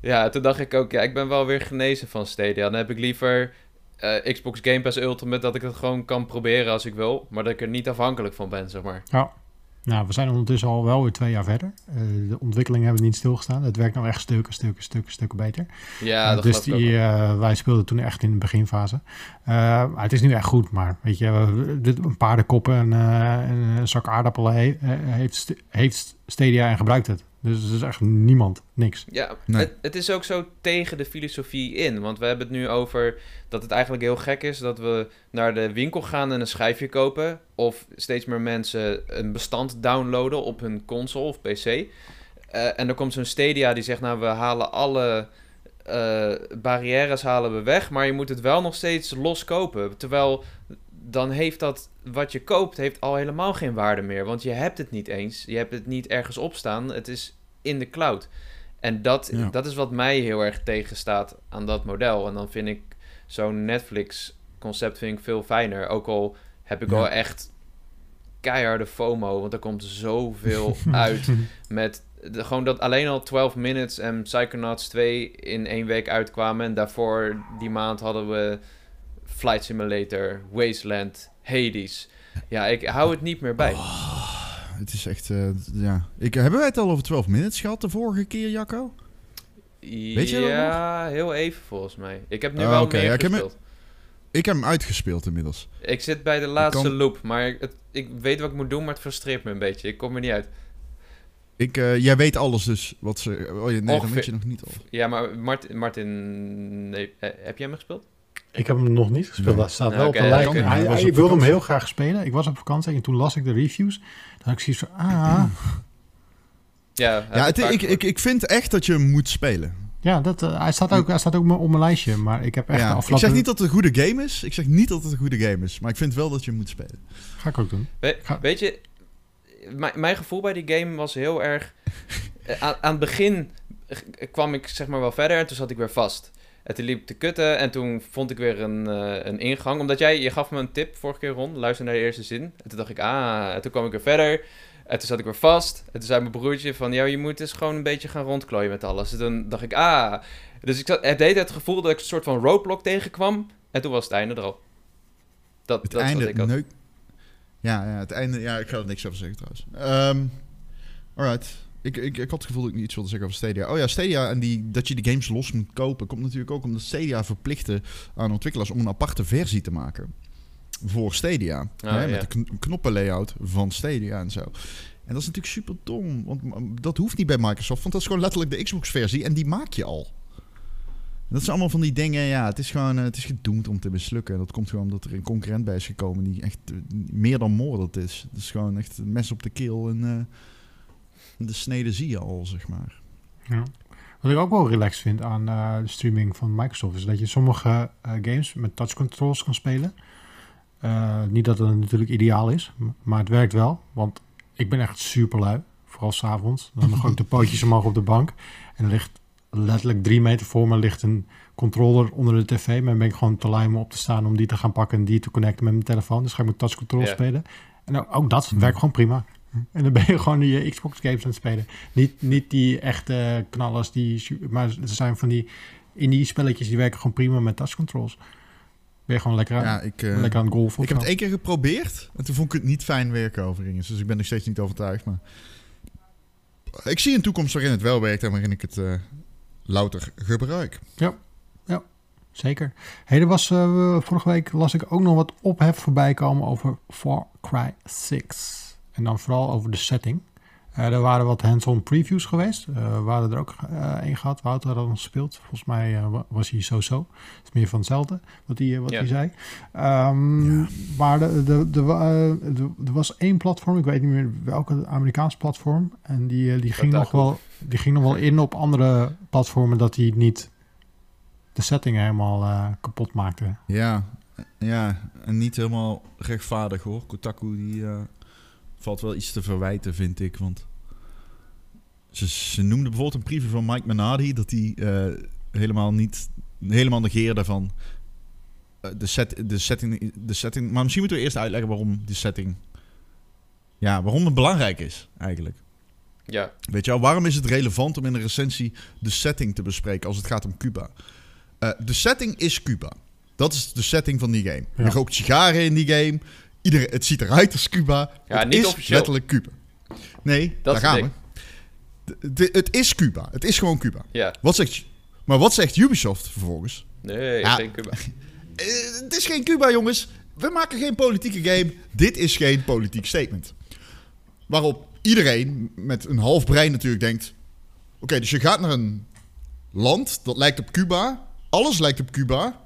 Ja, toen dacht ik ook, ja, ik ben wel weer genezen van Stadia. Dan heb ik liever eh, Xbox Game Pass Ultimate, dat ik het gewoon kan proberen als ik wil. Maar dat ik er niet afhankelijk van ben, zeg maar. Ja. Nou, we zijn ondertussen al wel weer twee jaar verder. Eh, de ontwikkelingen hebben niet stilgestaan. Het werkt nou echt stukken, stukken, stukken, stukken beter. Ja, Eh, dat dus ik ook die, wij speelden toen echt in de beginfase. Het is nu echt goed, maar weet je, een paardenkoppen en en een zak aardappelen he- heeft, heeft Stadia en gebruikt het. Dus er is echt niemand, niks. Ja, Nee. het, het is ook zo tegen de filosofie in. Want we hebben het nu over dat het eigenlijk heel gek is dat we naar de winkel gaan en een schijfje kopen. Of steeds meer mensen een bestand downloaden op hun console of PC. Eh, en dan komt zo'n Stadia die zegt, nou we halen alle eh, barrières halen we weg. Maar je moet het wel nog steeds los kopen. Terwijl dan heeft dat wat je koopt heeft al helemaal geen waarde meer. Want je hebt het niet eens. Je hebt het niet ergens op staan. Het is in de cloud. En dat, Ja. dat is wat mij heel erg tegenstaat aan dat model. En dan vind ik zo'n Netflix-concept vind ik veel fijner. Ook al heb ik Ja. wel echt keiharde FOMO, want er komt zoveel uit. Met de, gewoon dat alleen al 12 Minutes en Psychonauts 2 in één week uitkwamen. En daarvoor die maand hadden we Flight Simulator, Wasteland, Hades. Ja, ik hou het niet meer bij. Het is echt, eh, ja. Ik, hebben wij het al over 12 minutes gehad de vorige keer, Jacco? Weet je ja, heel even volgens mij. Ik heb nu Ah, wel oké. meer Ja, ik heb me- gespeeld. Ik heb hem uitgespeeld inmiddels. Ik zit bij de laatste kan- loop, maar het, ik weet wat ik moet doen, maar het frustreert me een beetje. Ik kom er niet uit. Ik, eh, jij weet alles dus. Wat ze, oh, nee, dan Ongeveer. weet je nog niet al. Ja, maar Martin, Martin nee, heb jij hem gespeeld? Ik heb hem nog niet gespeeld. Nee. Dat staat wel op de lijst. Hij- Ik wilde hem heel graag spelen. Ik was op vakantie en toen las ik de reviews. Dan had ik zoiets van, ah... Ja, Ja, het, ik ik, ik, vind echt dat je hem moet spelen. Ja, dat, eh, hij, staat ook, hij staat ook op mijn lijstje. Maar ik heb echt Ja, ik zeg niet dat het een goede game is. Ik zeg niet dat het een goede game is. Maar ik vind wel dat je hem moet spelen. Ga ik ook doen. We- Ga- weet je, mijn, mijn gevoel bij die game was heel erg... aan, aan het begin kwam ik zeg maar wel verder en toen zat ik weer vast. En toen liep te kutten en toen vond ik weer een, eh, een ingang. Omdat jij, je gaf me een tip vorige keer rond, luister naar de eerste zin. En toen dacht ik, ah, en toen kwam ik weer verder. En toen zat ik weer vast. En toen zei mijn broertje van, ja, je moet dus gewoon een beetje gaan rondklooien met alles. En toen dacht ik, ah. Dus ik zat, het deed het gevoel dat ik een soort van roadblock tegenkwam. En toen was het einde er al. Dat, Het dat einde ik had. neuk... Ja, ja, het einde... Ja, ik ga er niks over zeggen trouwens. Ehm alright. Ik, ik, ik had het gevoel dat ik niet iets wilde zeggen over Stadia. Oh ja, Stadia en die, dat je die games los moet kopen... komt natuurlijk ook omdat Stadia verplichtte aan ontwikkelaars... om een aparte versie te maken voor Stadia. Oh, hè, ja. Met de kn- knoppenlayout van Stadia en zo. En dat is natuurlijk super dom. Want dat hoeft niet bij Microsoft. Want dat is gewoon letterlijk de Xbox-versie. En die maak je al. Dat zijn allemaal van die dingen. Ja, het is gewoon. eh, het is gedoemd om te mislukken. En dat komt gewoon omdat er een concurrent bij is gekomen. die echt eh, meer dan moordend is. Dat is gewoon echt een mes op de keel. En eh, de snede zie je al, zeg maar. Ja. Wat ik ook wel relaxed vind aan eh, de streaming van Microsoft... is dat je sommige eh, games met touch controls kan spelen. Eh, niet dat het natuurlijk ideaal is, maar het werkt wel. Want ik ben echt super lui. Vooral s'avonds. Dan nog ook de pootjes omhoog op de bank. En er ligt letterlijk drie meter voor me ligt een controller onder de tv. Maar dan ben ik gewoon te lui om op te staan om die te gaan pakken... en die te connecten met mijn telefoon. Dus ga ik met touch controls Ja. spelen. En ook, ook dat werkt gewoon prima. En dan ben je gewoon die Xbox games aan het spelen. Niet, niet die echte knallers, die, maar er zijn van die indie spelletjes die werken gewoon prima met touch controls. Ben je gewoon lekker aan, Ja, ik, eh, lekker aan het golfen. ik heb het één keer geprobeerd. En toen vond ik het niet fijn werken overigens. Dus ik ben nog steeds niet overtuigd. Maar ik zie een toekomst waarin het wel werkt. En waarin ik het eh, louter gebruik. Zeker. Hey, er was, eh, vorige week las ik ook nog wat ophef voorbij komen over Far Cry 6. En dan vooral over de setting. Eh, er waren wat hands-on previews geweest. Eh, we hadden er ook eh één gehad. Wouter had al gespeeld. Volgens mij eh, wa- was hij zo-zo. Het is meer van hetzelfde wat hij, eh, wat Ja. hij zei. Ehm, Ja. Maar de, de, de, wa- eh, de- er was één platform. Ik weet niet meer welke Amerikaans platform. En die, eh, die, ging, nog wel, die ging nog wel in op andere platformen dat hij niet de setting helemaal eh, kapot maakte. Ja, ja, en niet helemaal rechtvaardig hoor. Kotaku die eh, valt wel iets te verwijten, vind ik. Want ze, ze noemde bijvoorbeeld een preview van Mike Menardi dat hij eh, helemaal niet helemaal negeerde van eh, de, set, de, setting, de setting. Maar misschien moeten we eerst uitleggen waarom die setting. Ja, waarom het belangrijk is eigenlijk. Ja, Weet je wel, waarom is het relevant om in een recensie de setting te bespreken als het gaat om Cuba? Eh, de setting is Cuba. Dat is de setting van die game. Ja. Je rookt sigaren in die game. Iedereen, het ziet eruit als Cuba. Ja, het niet is officieel. letterlijk Cuba. Nee, Dat daar gaan we. De- de- het is Cuba. Het is gewoon Cuba. ja. Wat zegt, maar wat zegt Ubisoft vervolgens? Nee, Ja. geen Cuba. Eh, het is geen Cuba, jongens. We maken geen politieke game. Dit is geen politiek statement. Waarop iedereen met een half brein natuurlijk denkt... Oké, dus je gaat naar een land dat lijkt op Cuba. Alles lijkt op Cuba.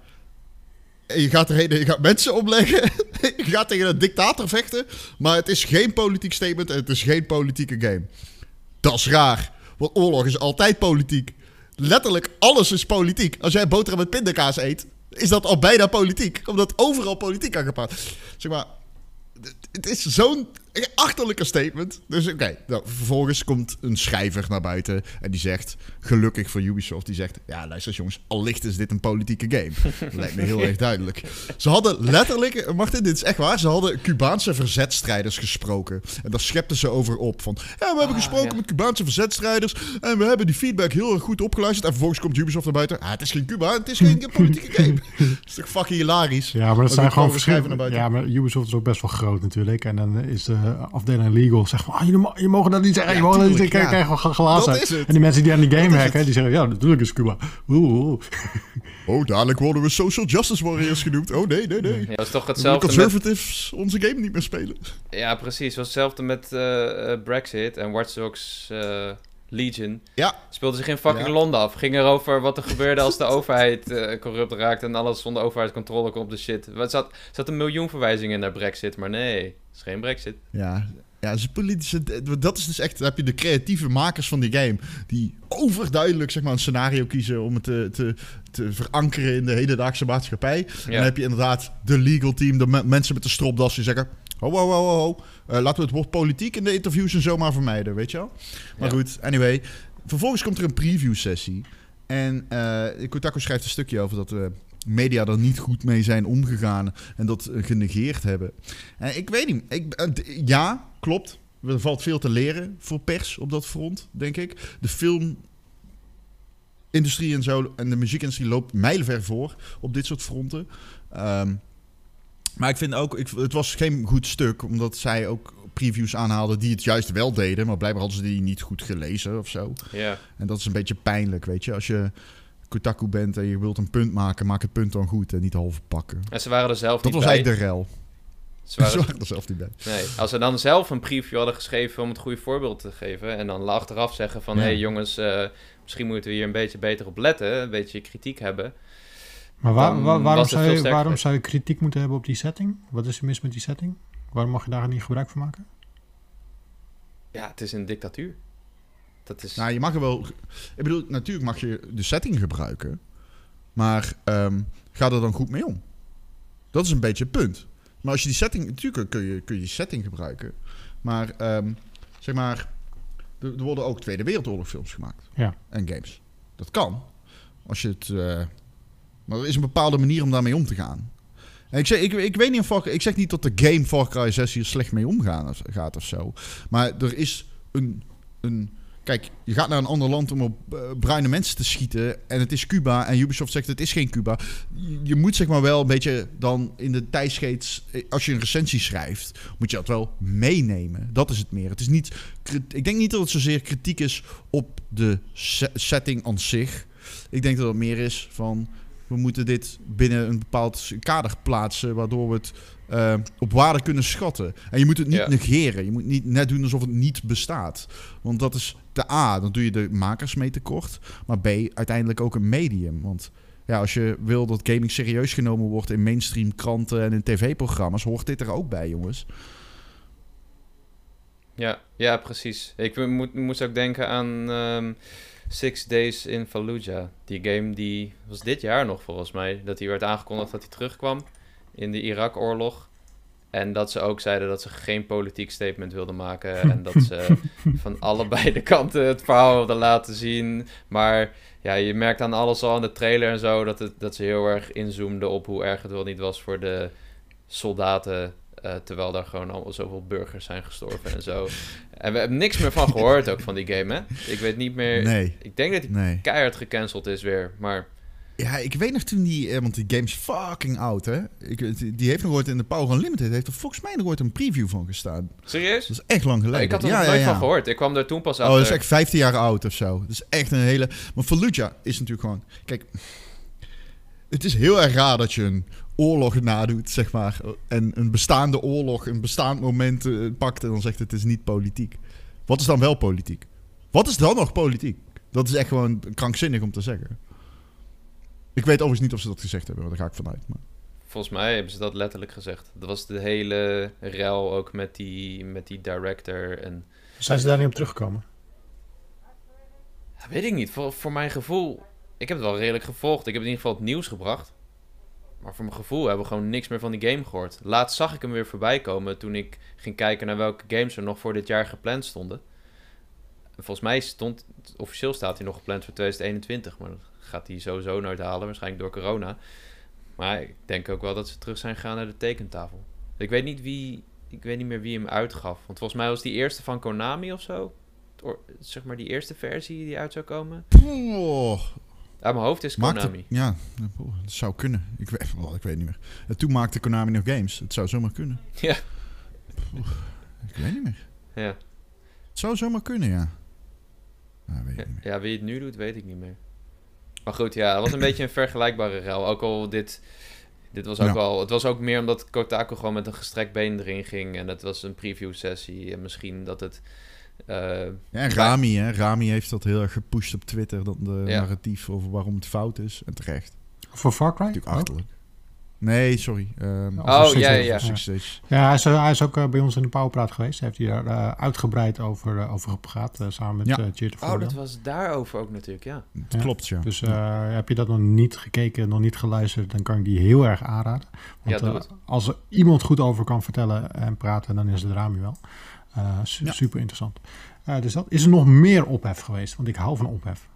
Je gaat, je gaat mensen omleggen. je gaat tegen een dictator vechten. Maar het is geen politiek statement en het is geen politieke game. Dat is raar. Want oorlog is altijd politiek. Letterlijk alles is politiek. Als jij boterham met pindakaas eet, is dat al bijna politiek. Omdat overal politiek aan gepraat. Zeg maar, het is zo'n achterlijke statement. Dus oké, nou, vervolgens komt een schrijver naar buiten en die zegt, gelukkig voor Ubisoft, die zegt, ja luister eens jongens, allicht is dit een politieke game. Dat lijkt me heel erg duidelijk. Ze hadden letterlijk, Martin, dit is echt waar, ze hadden Cubaanse verzetstrijders gesproken. En daar schepten ze over op van, ja we hebben Ah, gesproken ja. met Cubaanse verzetstrijders en we hebben die feedback heel erg goed opgeluisterd. En vervolgens komt Ubisoft naar buiten, ah, het is geen Cuba, het is geen politieke game. Dat is toch fucking hilarisch. Ja, maar dat Ook zijn gewoon verschillende. naar buiten. Ja, maar Ubisoft is ook best wel groot natuurlijk. En dan is de afdeling legal zegt van, ah, je, mo- je mogen dat niet zeggen, Ja, je mogen dat niet zeggen, krijg glazen. Dat is het. En die mensen die aan die game werken, die zeggen, ja, natuurlijk is Cuba. Oeh. Oh, dadelijk worden we social justice warriors genoemd. Oh nee, nee, nee. Ja, dat is toch De hetzelfde met... conservatives onze game niet meer spelen. Ja, precies. Het was hetzelfde met eh, eh, Brexit en Watch Dogs eh, Legion. Ja. Speelde zich in fucking Ja. Londen af. Ging erover wat er gebeurde als de overheid eh, corrupt raakt en alles zonder overheidscontrole komt de shit. Er zat, zat een miljoen verwijzingen naar Brexit, maar nee, het is geen Brexit. Ja, ja ze politische, dat is dus echt, dan heb je de creatieve makers van die game, die overduidelijk zeg maar, een scenario kiezen om het te, te, te verankeren in de hedendaagse maatschappij. En dan heb je inderdaad de legal team, de me- mensen met de stropdas die zeggen, ho, ho, ho, ho, Eh, laten we het woord politiek in de interviews en zomaar vermijden, weet je wel? Maar Ja. goed, anyway. Vervolgens komt er een preview sessie. En eh Kotaku schrijft een stukje over dat de media er niet goed mee zijn omgegaan en dat eh, genegeerd hebben. En ik weet niet. Ik, eh, ja, klopt. Er valt veel te leren voor pers op dat front, denk ik. De filmindustrie en zo en de muziekindustrie loopt mijlenver voor op dit soort fronten. Ehm, maar ik vind ook, ik, het was geen goed stuk, omdat zij ook previews aanhaalden die het juist wel deden. Maar blijkbaar hadden ze die niet goed gelezen of zo. Ja, En dat is een beetje pijnlijk, weet je. Als je Kotaku bent en je wilt een punt maken, maak het punt dan goed en niet half pakken. en ze waren er zelf Dat niet was bij. eigenlijk de rel. Ze Ze waren waren er zelf niet bij. Nee, als ze dan zelf een preview hadden geschreven om het goede voorbeeld te geven. En dan achteraf zeggen van, Ja. hé hey jongens, eh, misschien moeten we hier een beetje beter op letten. Een beetje kritiek hebben. Maar waar- Dan waar- waarom, zou je, waarom zou je kritiek moeten hebben op die setting? Wat is er mis met die setting? Waarom mag je daar niet gebruik van maken? Ja, het is een dictatuur. Dat is... Nou, je mag er wel... Ik bedoel, natuurlijk mag je de setting gebruiken. Maar ehm, ga er dan goed mee om. Dat is een beetje het punt. Maar als je die setting... Natuurlijk kun je, kun je die setting gebruiken. Maar, ehm, zeg maar... Er, er worden ook Tweede Wereldoorlog films gemaakt. Ja. En games. Dat kan. Als je het... eh, maar er is een bepaalde manier om daarmee om te gaan. En ik, zeg, ik, ik weet niet of ik zeg niet dat de game Far Cry 6 hier slecht mee omgaan of, gaat of zo. Maar er is een, een... Kijk, je gaat naar een ander land om op eh, bruine mensen te schieten. En het is Cuba. En Ubisoft zegt het is geen Cuba. Je, moet zeg maar wel een beetje dan in de tijdsgeest... eh, Als je een recensie schrijft, moet je dat wel meenemen. Dat is het meer. Het is niet... Ik denk niet dat het zozeer kritiek is op de se- setting aan zich. Ik denk dat het meer is van... We moeten dit binnen een bepaald kader plaatsen... waardoor we het eh, op waarde kunnen schatten. En je moet het niet Ja. negeren. Je moet niet net doen alsof het niet bestaat. Want dat is de A, dan doe je de makers mee tekort. Maar B, uiteindelijk ook een medium. Want ja, als je wil dat gaming serieus genomen wordt in mainstream kranten en in tv-programma's, hoort dit er ook bij, jongens. Ja, ja, precies. Ik moet, moest ook denken aan ehm, Six Days in Fallujah. Die game die was dit jaar nog volgens mij. Dat die werd aangekondigd dat hij terugkwam in de Irak-oorlog. En dat ze ook zeiden dat ze geen politiek statement wilden maken. En dat ze van allebei de kanten het verhaal wilden laten zien. Maar ja, je merkt aan alles al in de trailer en zo... dat, het, dat ze heel erg inzoomden op hoe erg het wel niet was voor de soldaten... eh, terwijl daar gewoon allemaal zoveel burgers zijn gestorven en zo. En we hebben niks meer van gehoord ook van die game, hè? Ik weet niet meer... Nee, Ik denk dat die nee. keihard gecanceld is weer, maar... Ja, ik weet nog toen die, eh, want die game is fucking oud, hè. Ik, die die heeft nog ooit in de Power Unlimited, heeft er volgens mij nog ooit een preview van gestaan. Serieus? Dat is echt lang geleden. ik had er ja, nog nooit ja. van gehoord. Ik kwam er toen pas Oh, achter. dat is echt 15 jaar oud of zo. Dat is echt een hele... Maar Fallujah is natuurlijk gewoon... Kijk, het is heel erg raar dat je een oorlog nadoet, zeg maar. En een bestaande oorlog, een bestaand moment eh, pakt en dan zegt het is niet politiek. Wat is dan wel politiek? Wat is dan nog politiek? Dat is echt gewoon krankzinnig om te zeggen. Ik weet overigens niet of ze dat gezegd hebben, maar daar ga ik vanuit. Maar... Volgens mij hebben ze dat letterlijk gezegd. Dat was de hele rel ook met die, met die director en... Zijn ze daar niet op teruggekomen? Ja, weet ik niet. Voor, voor mijn gevoel... Ik heb het wel redelijk gevolgd. Ik heb in ieder geval het nieuws gebracht. Maar voor mijn gevoel hebben we gewoon niks meer van die game gehoord. Laatst zag ik hem weer voorbij komen toen ik ging kijken naar welke games er nog voor dit jaar gepland stonden. En Volgens mij stond, officieel staat hij nog gepland voor 2021, maar dat gaat hij sowieso nooit halen, waarschijnlijk door corona. Maar ik denk ook wel dat ze terug zijn gegaan naar de tekentafel. Ik weet niet wie, ik weet niet meer wie hem uitgaf. Want volgens mij was die eerste van Konami of zo. Zeg maar die eerste versie die uit zou komen. Uit mijn hoofd is maakte, Konami. ja, dat zou kunnen. Ik weet, oh, ik weet niet meer. En toen maakte Konami nog games. Het zou zomaar kunnen. Ja. Ik weet niet meer. Ja. Het zou zomaar kunnen, ja. Nou, weet ik Ja, niet meer. ja, wie het nu doet, weet ik niet meer. Maar goed, ja, het was een beetje een vergelijkbare rel. Ook al dit, dit was ook Ja. wel... Het was ook meer omdat Kotaku gewoon met een gestrekt been erin ging. En het was een preview sessie. En misschien dat het Eh, Ja, en Rami, hè. Rami heeft dat heel erg gepusht op Twitter. Dat de Ja. narratief over waarom het fout is. En terecht. Voor Far Cry? Natuurlijk achterlijk. Nee, sorry. Ehm, Oh, Oh, ja, ja, ja. Hij is, hij is ook eh, bij ons in de Powerpraat geweest. Heeft hij daar eh, uitgebreid over, over gepraat. samen met Ja. Cheer oh, dat was daarover ook natuurlijk, ja. Dat Ja. klopt, ja. Dus eh, heb je dat nog niet gekeken, nog niet geluisterd, dan kan ik die heel erg aanraden. Want als er iemand goed over kan vertellen en praten, dan is het Rami wel. Eh, su- Ja. Super interessant. Eh, dus dat, is er nog meer ophef geweest? Want ik hou van ophef.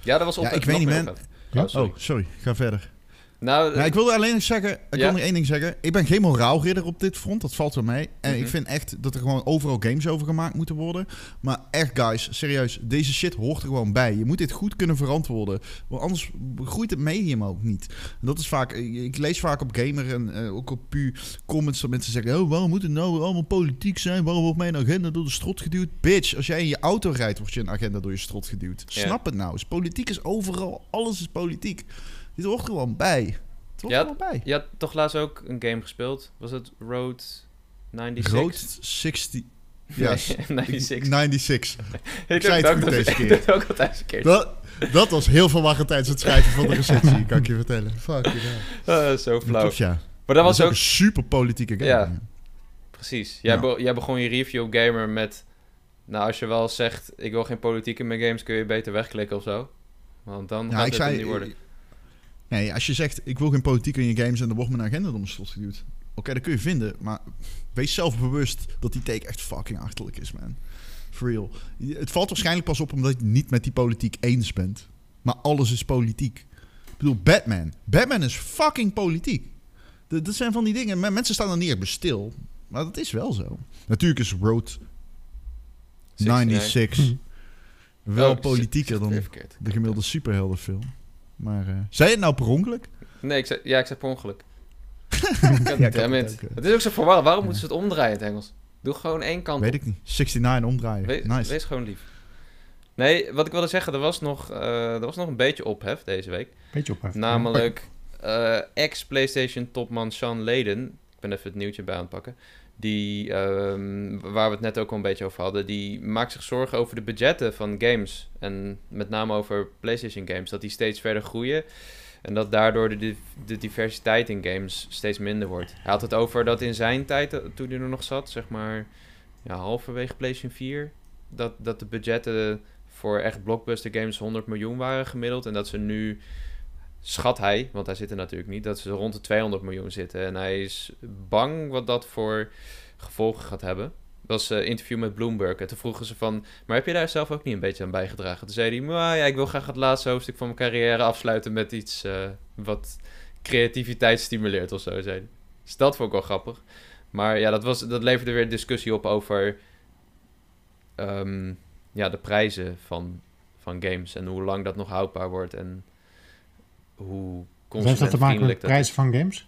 Ja, dat was op Ja, ik weet niet, meer man. ophef. Ja? Oh, sorry. Oh, sorry. Ga verder. Nou, Nou, ik wilde alleen nog zeggen, ik Ja? wil nog één ding zeggen. Ik ben geen moraalridder op dit front, dat valt wel mee. En Mhm. ik vind echt dat er gewoon overal games over gemaakt moeten worden. Maar echt, guys, serieus, deze shit hoort er gewoon bij. Je moet dit goed kunnen verantwoorden, want anders groeit het medium ook niet. En dat is vaak, ik lees vaak op Gamer en eh, ook op Pu comments dat mensen zeggen, oh, waarom moet het nou allemaal politiek zijn? Waarom wordt mijn agenda door de strot geduwd? Bitch, als jij in je auto rijdt, wordt je agenda door je strot geduwd. Ja. Snap het nou eens. Politiek is overal, alles is politiek. Dit hoort gewoon bij. Het hoort Ja, gewoon bij. je had toch laatst ook een game gespeeld? Was het Road 96? Road 60. Ja, Nee, 96. 96. Ik zei het goed deze dat- keer. Ook keer. Dat, dat was heel veel wachten tijdens het schrijven van de recensie, kan ik je vertellen. Fuck yeah. Eh, zo flauw. ja. Maar dat was ook... een super politieke game. Ja. Precies. Jij, Ja. be- jij begon je review op Gamer met... Nou, als je wel zegt, ik wil geen politiek in mijn games, kun je beter wegklikken of zo. Want dan Ja, gaat ik het zei, niet worden. Nee, als je zegt, ik wil geen politiek in je games en er wordt mijn agenda door mijn slot geduwd. Oké, dat kun je vinden, maar wees zelf bewust dat die take echt fucking achterlijk is, man. For real. Het valt waarschijnlijk pas op omdat je het niet met die politiek eens bent. Maar alles is politiek. Ik bedoel, Batman. Batman is fucking politiek. Dat dat zijn van die dingen. men- Mensen staan er niet echt bij stil. Maar dat is wel zo. Natuurlijk is Road 96 wel Oh, politieker dan de gemiddelde superheldenfilm. Maar eh zei je het nou per ongeluk? Nee, ik zei, ja, ik zei per ongeluk. Ja, ook, eh. Het is ook zo verwarrend. Waarom moeten ze het omdraaien in het Engels? Doe gewoon één kant Weet op. ik niet. 69 omdraaien. Wees, nice. wees gewoon lief. Nee, wat ik wilde zeggen, er was nog, eh, er was nog een beetje ophef deze week. Beetje ophef. Namelijk eh, ex-PlayStation topman Sean Layden. Ik ben even het nieuwtje bij aan het pakken. Die, ehm, waar we het net ook al een beetje over hadden. Die maakt zich zorgen over de budgetten van games. En met name over PlayStation games. Dat die steeds verder groeien. En dat daardoor de, de diversiteit in games steeds minder wordt. Hij had het over dat in zijn tijd, eh, toen hij er nog zat, zeg maar ja, halverwege PlayStation 4. Dat, dat de budgetten voor echt blockbuster games 100 miljoen waren gemiddeld. En dat ze nu schat hij, want hij zit er natuurlijk niet, dat ze rond de 200 miljoen zitten. En hij is bang wat dat voor gevolgen gaat hebben. Dat was een interview met Bloomberg. En toen vroegen ze van, maar heb je daar zelf ook niet een beetje aan bijgedragen? Toen zei hij, maar ja, ik wil graag het laatste hoofdstuk van mijn carrière afsluiten met iets eh, wat creativiteit stimuleert of zo, zei hij. Dus dat vond ik wel grappig. Maar ja, dat, was, dat leverde weer discussie op over ehm, ja, de prijzen van, van games. En hoe lang dat nog houdbaar wordt. En hoe Wat heeft dat te maken met de is. prijzen van games?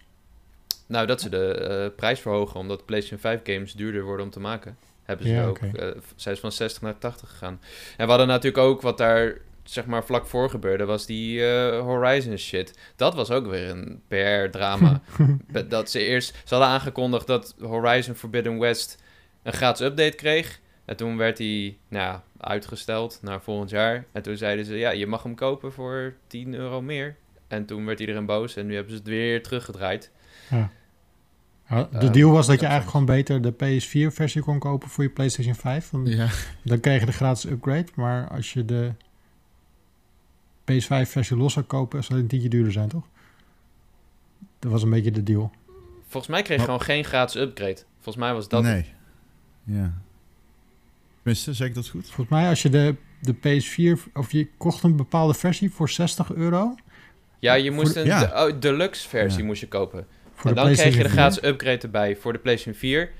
Nou, dat ze de eh, prijs verhogen omdat PlayStation 5 games duurder worden om te maken. Hebben ze Ja, ook, eh, zijn ze van 60 naar 80 gegaan. En we hadden natuurlijk ook wat daar, zeg maar, vlak voor gebeurde, was die eh, Horizon shit. Dat was ook weer een PR-drama. dat ze eerst, ze hadden aangekondigd dat Horizon Forbidden West een gratis update kreeg. En toen werd hij, nou uitgesteld naar volgend jaar. En toen zeiden ze, ja, je mag hem kopen voor 10 euro meer. En toen werd iedereen boos en nu hebben ze het weer teruggedraaid. Ja, de deal was dat je eigenlijk gewoon beter de PS4-versie kon kopen voor je PlayStation 5. Want Ja. dan kreeg je de gratis upgrade. Maar als je de PS5-versie los zou kopen, zou het een tientje duurder zijn, toch? Dat was een beetje de deal. Volgens mij kreeg je Maar- gewoon geen gratis upgrade. Volgens mij was dat. Nee. Ja. Tenminste, zeg ik dat goed? Volgens mij als je de, de PS4, of je kocht een bepaalde versie voor 60 euro. Ja, je moest Voor een ja. de- oh, deluxe versie Ja. moest je kopen. Voor en de dan kreeg je de gratis upgrade erbij voor de PlayStation 4.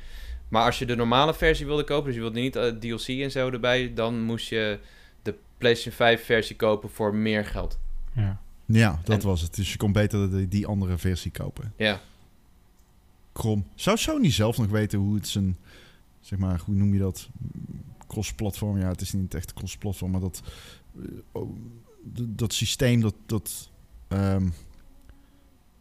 Maar als je de normale versie wilde kopen, dus je wilde niet eh, DLC en zo erbij, dan moest je de PlayStation 5 versie kopen voor meer geld. 4. Ja. Ja, dat En- was het. Dus je kon beter die, die andere versie kopen. Ja. Krom. Zou Sony zelf nog weten hoe het zijn... Zeg maar, hoe noem je dat? Cross-platform. Ja, het is niet echt cross-platform, maar dat... eh, oh, dat systeem, dat... dat ehm,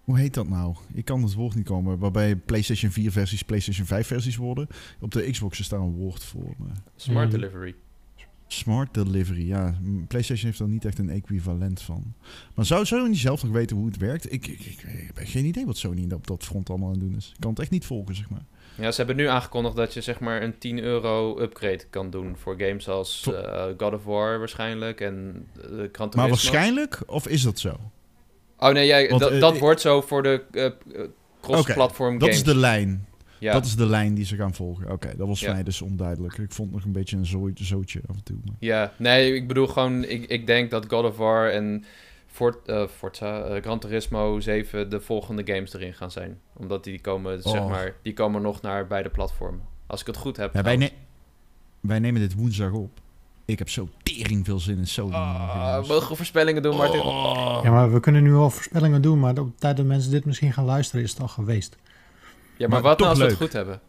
Hoe heet dat nou? Ik kan het woord niet komen. Waarbij PlayStation 4 versies PlayStation 5 versies worden. Op de Xbox is daar een woord voor. Maar Smart Mm. delivery. smart delivery, ja. PlayStation heeft er niet echt een equivalent van. Maar zou Sony zelf nog weten hoe het werkt? Ik, ik, ik, ik heb geen idee wat Sony op dat front allemaal aan het doen is. Ik kan het echt niet volgen, zeg maar. Ja, ze hebben nu aangekondigd dat je zeg maar een 10 euro upgrade kan doen voor games als eh, God of War waarschijnlijk en uh. Maar waarschijnlijk, of is dat zo? Oh nee, jij, Want, dat, eh, dat wordt zo voor de eh, eh, cross-platform Dat is de lijn. ja. Dat is de lijn die ze gaan volgen. Oké, dat was Ja. mij dus onduidelijk. Ik vond het nog een beetje een zo zootje af en toe. Maar... Ja, nee, ik bedoel gewoon, ik, ik denk dat God of War en Fort, Forza, Gran Turismo 7 de volgende games erin gaan zijn. Omdat die komen, zeg Oh. maar, die komen nog naar beide platformen. Als ik het goed heb. Ja, wij, ne- wij nemen dit woensdag op. Ik heb zo tering veel zin in Sony. Ah, games. mogen we voorspellingen doen, Martin? Oh. Ja, maar we kunnen nu al voorspellingen doen, maar op de tijd dat mensen dit misschien gaan luisteren is het al geweest. Ja, maar, maar wat nou als we het goed hebben?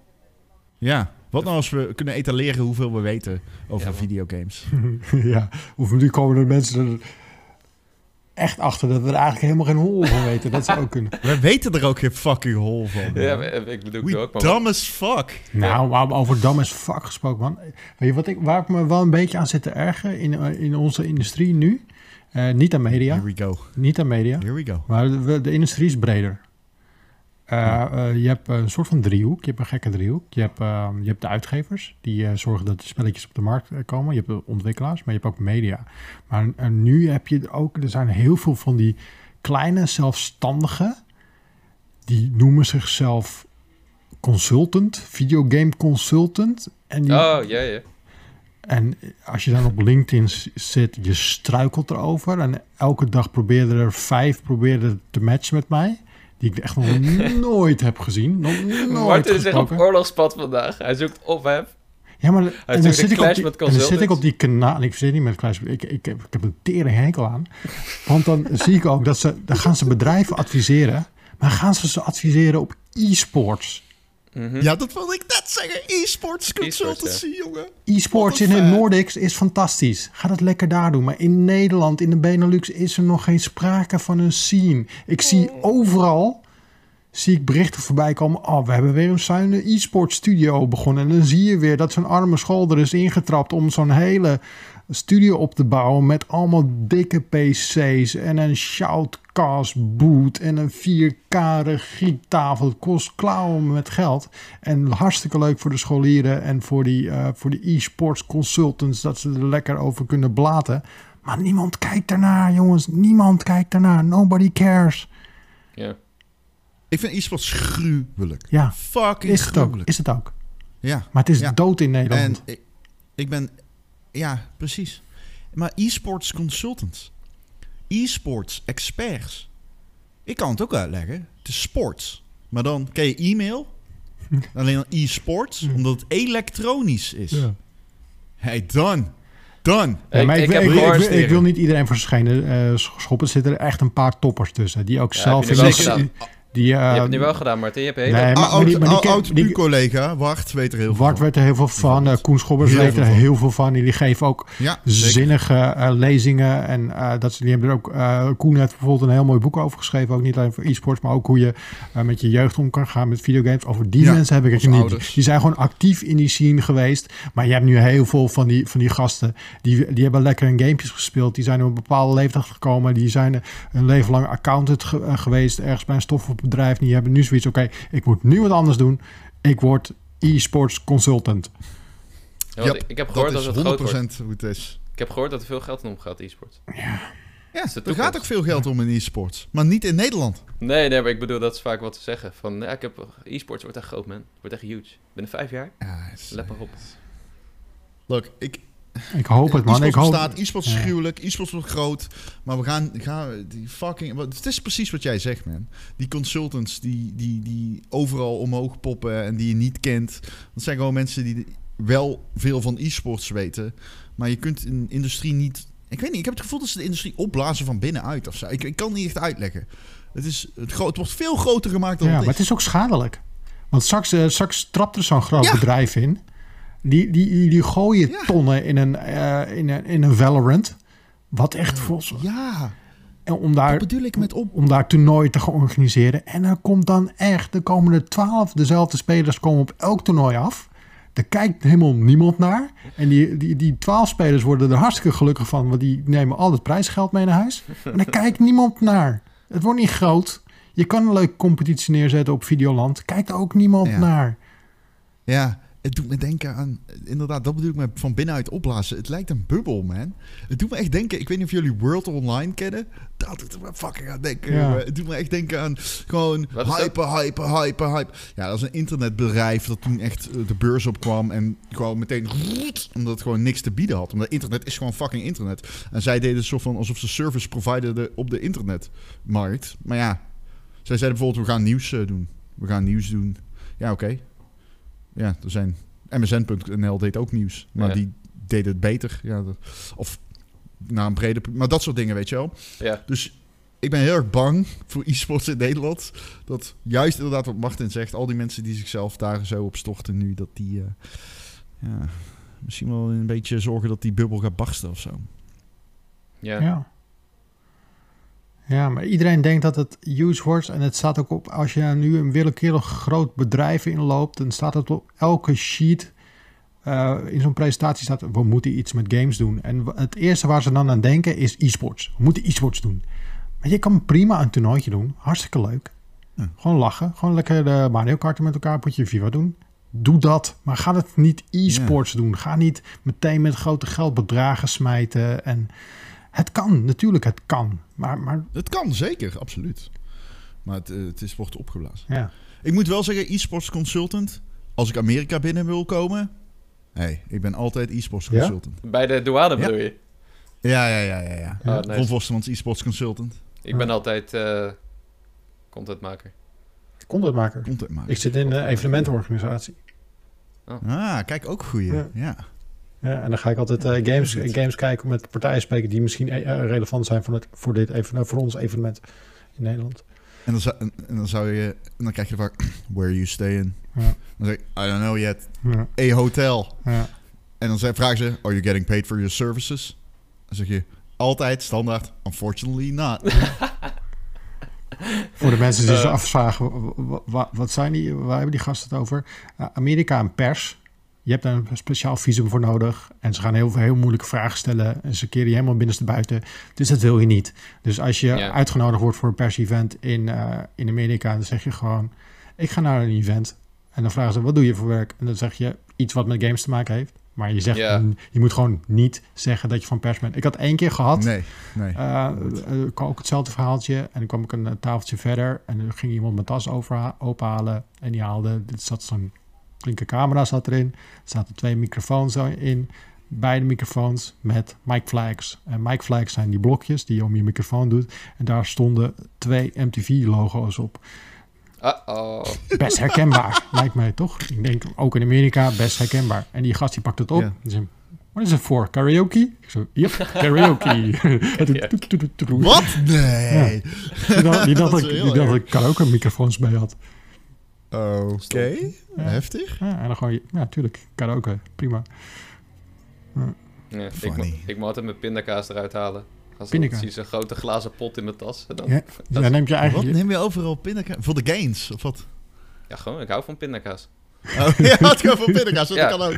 Ja, wat nou als we kunnen etaleren hoeveel we weten over Ja, videogames? ja, of nu komen de mensen er echt achter dat we er eigenlijk helemaal geen hol van weten. Dat zou ook kunnen. we weten er ook geen fucking hol van. Ja, man. ik bedoel We ook, dumb as fuck. Nou, maar over dam is fuck gesproken, man. Weet je wat ik, waar ik me wel een beetje aan zit te ergeren in, eh, in onze industrie nu? Eh, niet aan media, Here we go. niet aan media, Here we go. maar de, de industrie is breder. Eh, eh, je hebt een soort van driehoek, je hebt een gekke driehoek. Je hebt, eh, je hebt de uitgevers, die eh, zorgen dat de spelletjes op de markt komen. Je hebt de ontwikkelaars, maar je hebt ook media. Maar nu heb je ook, er zijn heel veel van die kleine zelfstandigen, die noemen zichzelf consultant, videogame consultant. En die, Oh, ja, ja. en als je dan op LinkedIn zit, je struikelt erover. En elke dag probeerde er vijf probeerden te matchen met mij. Die ik echt nog nooit heb gezien. Nog nooit Martin is echt op oorlogspad vandaag. Hij zoekt op hem. Ja, maar en dan, zit ik op die, en dan zit ik op die kanaal. Ik zit niet met clash. Ik, ik, heb, ik heb een tering hekel aan. Want dan zie ik ook dat ze... Dan gaan ze bedrijven adviseren. Maar gaan ze ze adviseren op e-sports. Mhm. Ja, dat wilde ik net zeggen. E-sports E-sports, consultancy, jongen. E-sports in de. Nordics is fantastisch. Ga dat lekker daar doen. Maar in Nederland, in de Benelux, is er nog geen sprake van een scene. Ik zie overal zie ik berichten voorbij komen. Oh, we hebben weer een zuine e-sport studio begonnen. En dan zie je weer dat zo'n arme school er is ingetrapt om zo'n hele studio op te bouwen met allemaal dikke PC's en een shoutcast boot en een 4K regietafel. Het kost klauwen met geld. En hartstikke leuk voor de scholieren en voor die, eh, voor die e-sports consultants dat ze er lekker over kunnen blaten. Maar niemand kijkt ernaar, jongens. Niemand kijkt ernaar. Nobody cares. Ja. Ik vind e-sports gruwelijk. Ja, Fucking is het ook. Is het ook. Ja. Maar het is Ja. dood in Nederland. En ik, ik ben... Ja, precies. Maar e-sports consultants. E-sports experts. Ik kan het ook uitleggen. Het is sports. Maar dan ken je e-mail. Alleen dan e-sports. Omdat het elektronisch is. Ja. Hey. Ja, maar ik, ik ik, heb ik, gehoord- ik, ik wil niet iedereen zijn schenen eh, schoppen. Er zitten er echt een paar toppers tussen. Die ook Ja, zelf... heb je nu wel die- eh, je hebt het nu wel gedaan, Martin. Je hebt hele... Nee, maar- oud die- maar die ken- oud die- buurcollega, Wart, weet er heel veel Wart van. weet er heel veel van. eh, Bijvoorbeeld. Koen Schobbers Heel weet er van. heel veel van. Die geven ook Ja, zinnige eh, lezingen. En eh, dat ze, die hebben er ook... eh, Koen heeft bijvoorbeeld een heel mooi boek over geschreven. Ook niet alleen voor e-sports, maar ook hoe je eh, met je jeugd om kan gaan met videogames. Over die Ja, mensen heb ik het niet. ouders. Die zijn gewoon actief in die scene geweest. Maar je hebt nu heel veel van die, van die gasten. Die, die hebben lekker in gamepjes gespeeld. Die zijn op een bepaalde leeftijd gekomen. Die zijn een leven lang accountant ge- eh, geweest. Ergens bij een stoffenbedrijf. Die hebben nu zoiets. Oké, ik moet nu wat anders doen. Ik word e-sports consultant. Ja, Yep, ik, heb Dat gehoord dat, is het groot wordt. 100% hoe het is. Ik heb gehoord dat er veel geld in omgaat, e-sport. Ja, de er gaat ook veel geld om in e-sports. Maar niet in Nederland. Nee, nee, maar ik bedoel, dat is vaak wat te zeggen. Van, ja, ik heb... E-sports wordt echt groot, man. Het wordt echt huge. Binnen vijf jaar? Ja, het is- Let maar op. Look, ik, Ik hoop het, man. E-sports Ik hoop... e-sports is Ja. gruwelijk, e-sports wordt groot. Maar we gaan, gaan die fucking... wat- Het is precies wat jij zegt, man. Die consultants die, die, die overal omhoog poppen en die je niet kent. Dat zijn gewoon mensen die wel veel van e-sports weten. Maar je kunt de industrie niet... Ik weet niet, ik heb het gevoel dat ze de industrie opblazen van binnenuit of zo. Ik, ik kan het niet echt uitleggen. Het, is, het, gro- het wordt veel groter gemaakt dan Ja, het maar is. het is ook schadelijk. Want straks, eh, straks trapt er zo'n groot Ja. bedrijf in. Die, die, die, gooien Ja. tonnen in een, eh, in, een, in een Valorant. Wat echt volgens... Ja, En om daar, Dat bedoel ik met op. om daar toernooi te gaan organiseren. En er komt dan echt, de komende twaalf dezelfde spelers komen op elk toernooi af. Daar kijkt helemaal niemand naar. En die, die, die twaalf spelers worden er hartstikke gelukkig van, want die nemen al het prijsgeld mee naar huis. En daar kijkt niemand naar. Het wordt niet groot. Je kan een leuke competitie neerzetten op Videoland. Kijkt er ook niemand Ja. naar. Ja, het doet me denken aan... Inderdaad, dat bedoel ik met van binnenuit opblazen. Het lijkt een bubbel, man. Het doet me echt denken... Ik weet niet of jullie World Online kennen. Dat doet me fucking aan denken. Ja. Het doet me echt denken aan gewoon hyper, hyper, hyper, hype. Ja, dat is een internetbedrijf dat toen echt eh, de beurs opkwam. En gewoon meteen... Omdat het gewoon niks te bieden had. Omdat internet is gewoon fucking internet. En zij deden zo van alsof ze service providerden op de internetmarkt. Maar ja, zij zeiden bijvoorbeeld... We gaan nieuws eh, doen. We gaan nieuws doen. Ja, oké. Ja, er zijn... MSN.nl deed ook nieuws. Maar Ja. die deed het beter. Ja, dat- of naar een breder... pub- Maar dat soort dingen, weet je wel. Ja. Dus ik ben heel erg bang voor e-sports in Nederland. Dat juist inderdaad wat Martin zegt... al die mensen die zichzelf daar zo op storten nu... dat die... eh, ja, misschien wel een beetje zorgen dat die bubbel gaat barsten of zo. Ja. Ja. Ja, maar iedereen denkt dat het huge wordt. En het staat ook op, als je nu een willekeurig groot bedrijf inloopt, dan staat het op elke sheet. eh, in zo'n presentatie staat, we moeten iets met games doen. En het eerste waar ze dan aan denken is e-sports. We moeten e-sports doen. Maar je kan prima een toernooitje doen. Hartstikke leuk. Ja. Gewoon lachen. Gewoon lekker de Mario Kart met elkaar, potje FIFA doen. Doe dat. Maar ga het niet e-sports doen. Ga niet meteen met grote geldbedragen smijten. En het kan, natuurlijk, het kan. Maar, maar Het kan, zeker, absoluut. Maar het, eh, het is, wordt opgeblazen. ja. Ik moet wel zeggen, e-sports consultant... als ik Amerika binnen wil komen... hey, ik ben altijd e-sports Ja? consultant. Bij de douane Ja. bedoel je? Ja, ja, ja, ja. ja. Ah, nice. Ron Vostermans, e-sports consultant. Ik ben altijd eh contentmaker. Contentmaker. Content maken. Ik zit in de evenementenorganisatie. Ah, kijk, ook goeie. Ja. Ja. En dan ga ik altijd eh, games, games kijken met partijen spreken die misschien eh, relevant nou, zijn voor, het, voor, dit even, voor ons evenement in Nederland. En dan, zou, en en dan zou je... En dan krijg je vraag... Where you staying? Ja. Dan zeg ik... I don't know yet. Ja, A hotel. ja. En dan zei- vragen ze... Are you getting paid for your services? Dan zeg je... Altijd standaard... Unfortunately not. Voor de mensen die Eh. afvragen, wa- wa- wat zijn die, waar hebben die gasten het over? Uh, Amerika en pers. Je hebt daar een speciaal visum voor nodig. En ze gaan heel veel heel moeilijke vragen stellen. En ze keren je helemaal binnenste buiten. Dus dat wil je niet. Dus als je Ja. uitgenodigd wordt voor een pers-event in, eh, in Amerika, dan zeg je gewoon: Ik ga naar een event. En dan vragen ze: Wat doe je voor werk? En dan zeg je iets wat met games te maken heeft. Maar je zegt, Ja. je moet gewoon niet zeggen dat je van pers bent. Ik had één keer gehad. Nee, nee. Eh, eh, ook hetzelfde verhaaltje. En dan kwam ik een tafeltje verder. En er ging iemand mijn tas over, ophalen. En die haalde... Er zat zo'n flinke camera zat erin. Er zaten twee microfoons in. Beide microfoons met mic flags. En mic flags zijn die blokjes die je om je microfoon doet. En daar stonden twee MTV-logo's op. Uh-oh. Best herkenbaar, lijkt mij toch? Ik denk ook in Amerika best herkenbaar. En die gast die pakt het op. Ja. Wat is het voor? Karaoke? Ik zo, yep, karaoke. Ja. Wat? Nee. Dacht, die dacht Dat ik, die dacht ik karaoke microfoons bij had. Oké. Ja. Heftig. Ja, en dan gewoon, ja, tuurlijk, karaoke, prima. Ja, ik, Funny. ik moet altijd mijn pindakaas eruit halen. Als Pindakaas? ik zie zo'n grote glazen pot in mijn tas. En dan, Ja, dat- dan neemt je Wat neem je overal pindakaas? Voor de gains, of wat? ja, gewoon, ik hou van pindakaas. Oh, ja, het kan voor pindakaas. Dat Ja. kan ook.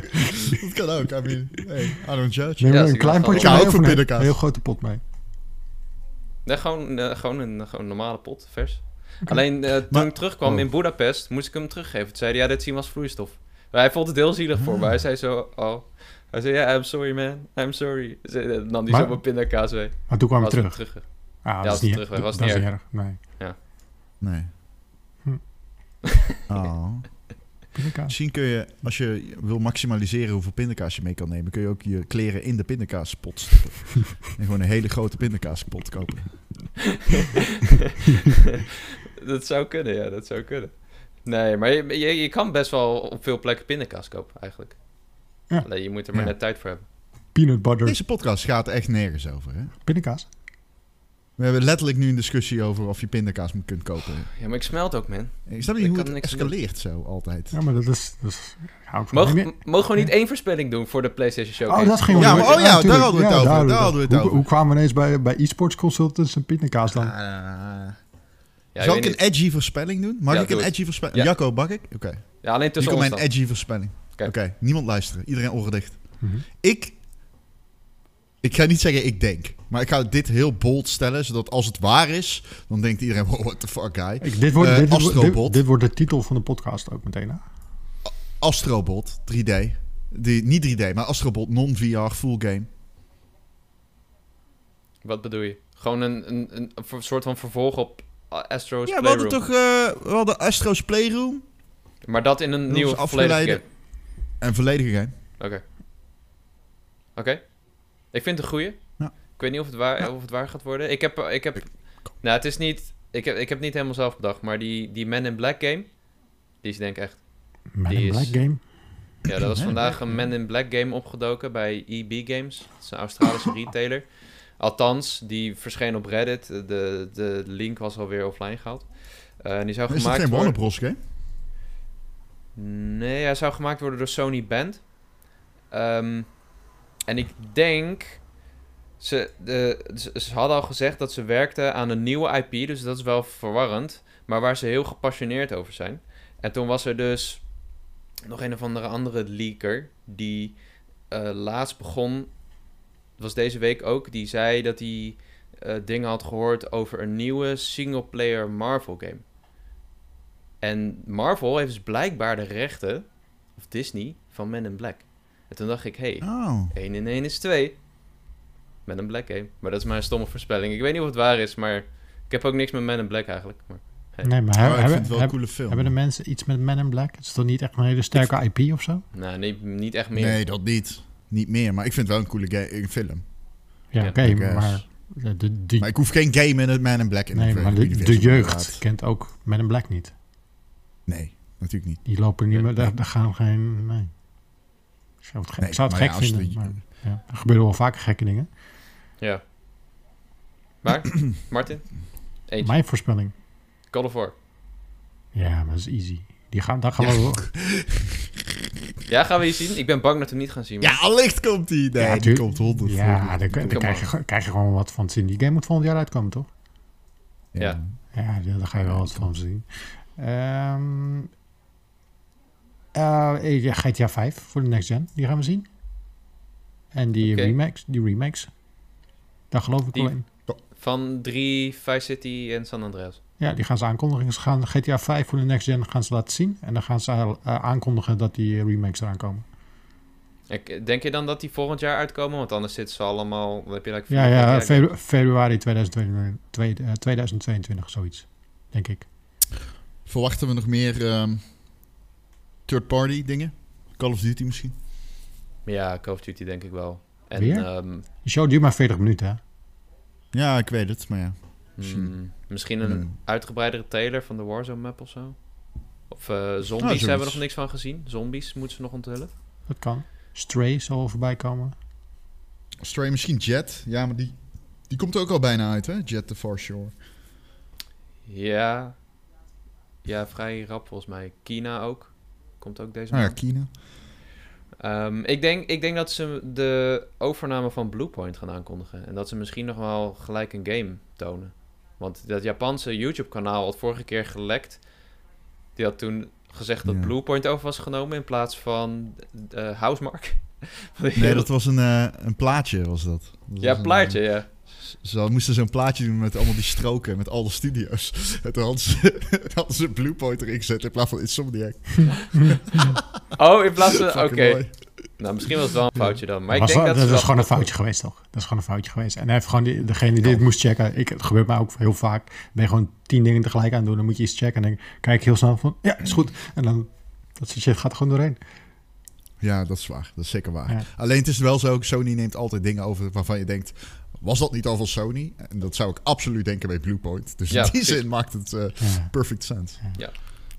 Dat kan ook. I mean, hey, I don't judge. Neem Ja, een ik klein potje Ik hou mee ook of van een pindakaas. heel grote pot mee? Nee, gewoon, eh, gewoon, een, gewoon een normale pot, vers. Alleen eh, toen Maar- ik terugkwam Oh. in Budapest, moest ik hem teruggeven. Toen zei hij, ja, dit zien we als vloeistof. Maar hij vond het heel zielig voor me. Hij zei zo, oh. Hij zei, ja, I'm sorry man, I'm sorry. Zei- Dan nam hij Maar- zo mijn pindakaas mee. Maar toen kwam Was hem terug. terug. Ah, dat is niet, terug was, dat, was dat is niet erg. Nee, Nee. Hm. Oh. pindakaas. Misschien kun je, als je wil maximaliseren hoeveel pindakaas je mee kan nemen, kun je ook je kleren in de pindakaaspot stoppen. en gewoon een hele grote pindakaaspot kopen. dat zou kunnen, ja, dat zou kunnen. Nee, maar je, je, je kan best wel op veel plekken pindakaas kopen, eigenlijk. Ja. Alleen je moet er maar Ja. net tijd voor hebben. Peanut butter, Deze podcast gaat echt nergens over, hè? pindakaas. We hebben letterlijk nu een discussie over of je pindakaas moet kunt kopen. Ja, maar ik smelt ook, man. Ik snap niet Ik hoe het doen. escaleert zo altijd. Ja, maar dat is... Dat is hou ik van. Mogen, mogen we niet één voorspelling doen voor de PlayStation Showcase? Oh, dat ging Ja, maar- oh ja, daar hadden we het over, daar daar hadden we het hoe, over. Hoe kwamen we ineens bij, bij e-sports consultants en pindakaas dan? Ah, Ja, Zal ik een edgy voorspelling doen? Mag Ja, ik een edgy voorspelling? Ja. Jacco, bak ik? Oké. Ja, alleen tussen ons mijn dan. edgy voorspelling. Oké, niemand luisteren. Iedereen oren dicht. Mhm. Ik... Ik ga niet zeggen ik denk. Maar ik ga dit heel bold stellen, zodat als het waar is, dan denkt iedereen, wow, what the fuck, guy. Ik, dit, wordt, Eh, dit, wordt- dit, Astrobot. dit wordt de titel van de podcast ook meteen. Hè? Astrobot 3D. Die, niet 3D, maar Astrobot non-VR full game. Wat bedoel je? Gewoon een, een, een, een soort van vervolg op Astro's Ja, we Playroom. hadden toch eh, we hadden Astro's Playroom. Maar dat in een Dat nieuwe volledige game. En volledige game. Oké. Oké. Ik vind het een goeie. Ja. Ik weet niet of het waar, Ja. of het waar gaat worden. Ik heb... Ik heb nou, het is niet... Ik heb, ik heb het niet helemaal zelf bedacht, maar die, die Men in Black game... Die is denk ik echt... Man Die in Black is- Game. Ja, dat was vandaag Black een Men in Black game opgedoken bij EB Games. Dat is een Australische retailer. Althans, die verscheen op Reddit. De, de link was alweer offline gehaald. Eh, en die zou is dat gemaakt geen worden... Game? Nee, hij zou gemaakt worden door Sony Band. Ehm, en ik denk... Ze, de, ze, ze hadden al gezegd dat ze werkten aan een nieuwe IP, dus dat is wel verwarrend. Maar waar ze heel gepassioneerd over zijn. En toen was er dus nog een of andere andere leaker die eh, laatst begon. Het was deze week ook. Die zei dat hij eh, dingen had gehoord over een nieuwe single-player Marvel game. En Marvel heeft dus blijkbaar de rechten, of Disney, van Men in Black. En toen dacht ik, hé, hey, Oh. 1 in 1 is 2. Men in Black game. Maar dat is mijn stomme voorspelling. Ik weet niet of het waar is, maar ik heb ook niks met Men in Black eigenlijk. Maar Nee, maar Oh, hebben, ik vind hebben, het wel een hebben, coole film. hebben de mensen iets met Man in Black? Het is toch niet echt een hele sterke IP of zo? nou, nee, niet echt meer. Nee, dat niet. Niet meer, maar ik vind het wel een coole ga- een film. Ja, Ja, oké, maar... De, de, Maar ik hoef geen game in het Man in Black in nee, het maar de, jeugd inderdaad. kent ook Man in Black niet. Nee, natuurlijk niet. Die lopen niet meer... Daar, daar gaan geen... Nee. Ik zou het, gek- Nee, zou het maar gek ja, als vinden. de- maar, ja, er gebeuren wel vaker gekke dingen. Ja. Maar, Martin? Eentje. Mijn voorspelling. God of War. Ja, maar dat is easy. Die gaan, daar gaan we wel... Ja, gaan we hier zien? Ik ben bang dat we hem niet gaan zien. maar- Ja, allicht komt die. Nee, Ja, die komt 100 Ja, voor. daar, daar Come krijg, je, krijg je gewoon wat van te zien. Die game moet volgend jaar uitkomen, toch? Ja. Ja, daar ga je wel wat van zien. Ehm eh, ja, GTA 5 voor de next gen, die gaan we zien. En die Oké. remakes, die remakes. Daar geloof ik Die- wel in. Van 3, Vice City en San Andreas. Ja, die gaan ze aankondigen. Ze gaan GTA 5 voor de next gen gaan ze laten zien. En dan gaan ze eh, aankondigen dat die remakes eraan komen. Ik, denk je dan dat die volgend jaar uitkomen? Want anders zitten ze allemaal... Heb je like Ja, ja, febru- februari 2022, tweede- eh, 2022, zoiets. Denk ik. Verwachten we nog meer ehm, third-party dingen? Call of Duty misschien? Ja, Call of Duty denk ik wel. En, Weer? ehm, De show duurt maar 40 minuten, hè? Ja, ik weet het, maar ja. Misschien. hmm, misschien een Hmm. uitgebreidere trailer van de Warzone map of zo. Of eh, zombies zoiets. hebben we nog niks van gezien. Zombies moeten ze nog onthullen. Dat kan. Stray zal wel voorbij komen. Stray misschien Jet. Ja, maar die, die komt ook al bijna uit, hè? Jet the Far Shore. Ja. Ja, vrij rap volgens mij. Kina ook. Komt ook deze Nou ja. Kina. Ehm, ik, denk, ik denk dat ze de overname van Bluepoint gaan aankondigen. En dat ze misschien nog wel gelijk een game tonen. Want dat Japanse YouTube-kanaal had vorige keer gelekt. Die had toen gezegd dat Ja. Bluepoint over was genomen in plaats van eh Housemark. Nee, dat was een, eh, een plaatje, was dat. Dat Ja, was een, plaatje, ja. eh, Ze moesten zo'n plaatje doen met allemaal die stroken, met alle studio's. En toen hadden ze, hadden ze Bluepoint erin gezet in plaats van Insomniac. Oh, in plaats van... Oké. Nou, misschien was het wel een foutje dan. Maar ik was denk wel- dat, is wel- gewoon een foutje geweest, toch? Dat is gewoon een foutje geweest. En hij heeft gewoon die, degene die dit moest checken. Ik, het gebeurt mij ook heel vaak. Ben je gewoon tien dingen tegelijk aan het doen. Dan moet je iets checken. En dan kijk ik heel snel van, ja, is goed. En dan, dat soort shit gaat er gewoon doorheen. Ja, dat is waar. Dat is zeker waar. Ja. Alleen het is wel zo, Sony neemt altijd dingen over waarvan je denkt... Was dat niet al van Sony? En dat zou ik absoluut denken bij Bluepoint. Dus Ja, in die zin maakt het eh, Ja. perfect sense. Ze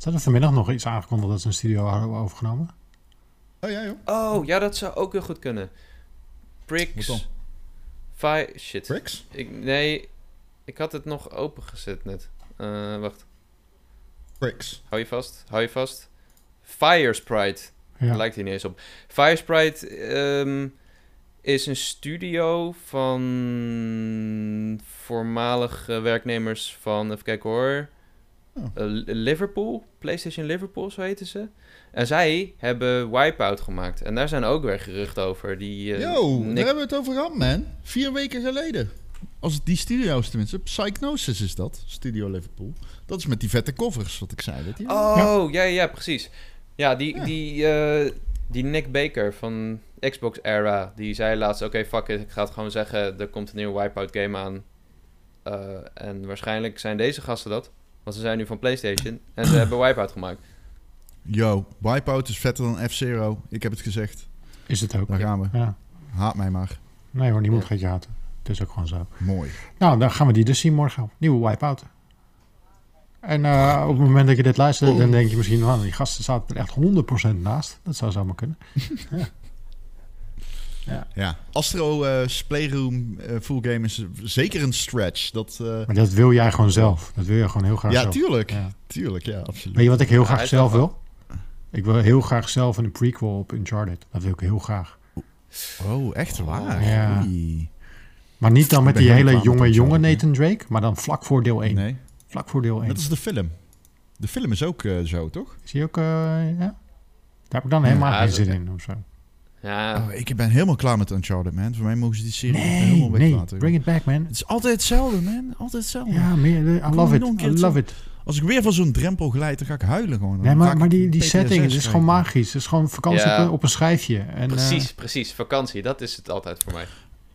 hadden vanmiddag nog iets aangekondigd dat ze een studio hadden overgenomen. Oh ja, joh. Oh, ja, dat zou ook heel goed kunnen. Wat dan? Bricks. Fi shit. Bricks? Ik, nee, ik had het nog opengezet net. Eh, wacht, Bricks. hou je vast, hou je vast. Fire Sprite. Ja. Lijkt hier niet eens op. Firesprite ehm, is een studio van voormalige werknemers van, even kijken hoor, Oh. eh, Liverpool, PlayStation Liverpool, zo heten ze. En zij hebben Wipeout gemaakt. En daar zijn ook weer geruchten over. Die, eh, Yo, Nick- daar hebben we het over gehad, man. Vier weken geleden. Als het die studio's tenminste. Psychnosis is dat, Studio Liverpool. Dat is met die vette covers, wat ik zei. Weet je? Oh, ja, ja, precies. Ja, die, Ja. Die, eh, die Nick Baker van Xbox Era, die zei laatst, oké, fuck it, ik ga het gewoon zeggen, er komt een nieuwe Wipeout game aan. Eh, en waarschijnlijk zijn deze gasten dat, want ze zijn nu van PlayStation en ze hebben Wipeout gemaakt. Yo, Wipeout is vetter dan F-Zero. Ik heb het gezegd. Is het ook. Daar gaan we. Ja. Haat mij maar. Nee hoor, niemand Ja. gaat je haten. Het is ook gewoon zo. Mooi. Nou, dan gaan we die dus zien morgen. Nieuwe Wipeout. En eh, op het moment dat je dit luistert, dan denk je misschien... van die gasten zaten er echt 100% naast. Dat zou zomaar kunnen. Ja, Astro eh Playroom eh, full game is zeker een stretch. Dat, eh, Maar dat wil jij gewoon zelf. Dat wil je gewoon heel graag ja, zelf. tuurlijk. Ja. Tuurlijk, ja, absoluut. Weet je wat ik heel Ja, graag zelf wel wil? Ik wil heel graag zelf een prequel op Uncharted. Dat wil ik heel graag. Oh, echt waar? Ja. Oei. Maar niet dan met die hele jonge, jonge Nathan Drake. Maar dan vlak voor deel 1. Nee, Vlak voor deel 1. dat is de film. De film is ook eh, zo, toch? Zie je ook, eh, ja? Daar heb ik dan helemaal Ja, geen zin in of zo. Ja, Oh, ik ben helemaal klaar met Uncharted, man. Voor mij mogen ze die serie Nee, helemaal nee, weglaten. bring it back, man. Het is altijd hetzelfde, man. Altijd hetzelfde. Ja, meer, I love it. I love it. Als ik weer van zo'n drempel glijd, dan ga ik huilen gewoon. Dan Nee, maar, maar die, die PTSS setting, het is gewoon magisch. Het is gewoon vakantie Ja. op, een schijfje. En, eh, precies, precies. Vakantie, dat is het altijd voor mij.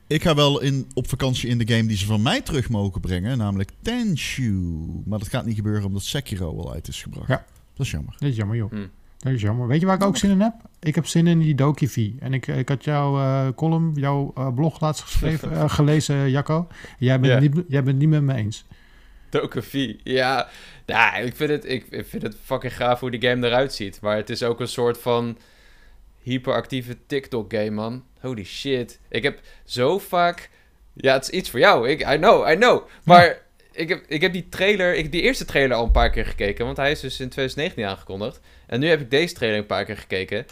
Ik ga wel in, op vakantie in de game die ze van mij terug mogen brengen, namelijk Tenshu. Maar dat gaat niet gebeuren omdat Sekiro al uit is gebracht. Ja. Dat is jammer. dat is jammer, joh. Hm. Dat is jammer. Weet je waar ik ook zin in heb? Ik heb zin in die Doki V. En ik, ik had jouw eh, column, jouw eh, blog laatst geschreven, gelezen, Jacco. Jij bent, Ja. niet, jij bent niet met me eens. Ja. Ja, ik vind, het, ik, ik vind het fucking gaaf hoe die game eruit ziet. Maar het is ook een soort van hyperactieve TikTok-game, man. Holy shit. Ik heb zo vaak... Ja, het is iets voor jou. Ik, I know, I know. Maar ik, heb, ik heb die trailer... Ik heb die eerste trailer al een paar keer gekeken. Want hij is dus in 2019 aangekondigd. En nu heb ik deze trailer een paar keer gekeken.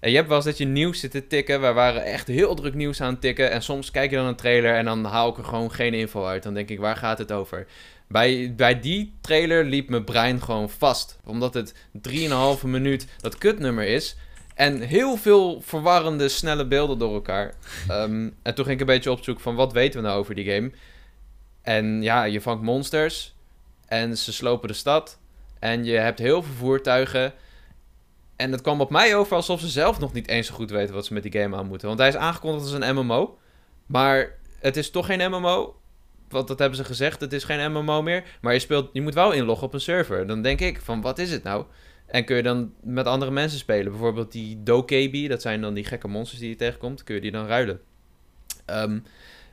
En je hebt wel eens dat je nieuws zit te tikken. Wij waren echt heel druk nieuws aan het tikken. En soms kijk je dan een trailer en dan haal ik er gewoon geen info uit. Dan denk ik, waar gaat het over? Bij, bij die trailer liep mijn brein gewoon vast. Omdat het 3,5 minuut dat kutnummer is. En heel veel verwarrende, snelle beelden door elkaar. Ehm, en toen ging ik een beetje op zoek van wat weten we nou over die game. En ja, je vangt monsters. En ze slopen de stad. En je hebt heel veel voertuigen. En het kwam op mij over alsof ze zelf nog niet eens zo goed weten wat ze met die game aan moeten. Want hij is aangekondigd als een MMO. Maar het is toch geen MMO. Want dat hebben ze gezegd, het is geen MMO meer. Maar je, speelt, je moet wel inloggen op een server. Dan denk ik van, wat is het nou? En kun je dan met andere mensen spelen. Bijvoorbeeld die Dokebi, dat zijn dan die gekke monsters die je tegenkomt. Kun je die dan ruilen. Ehm,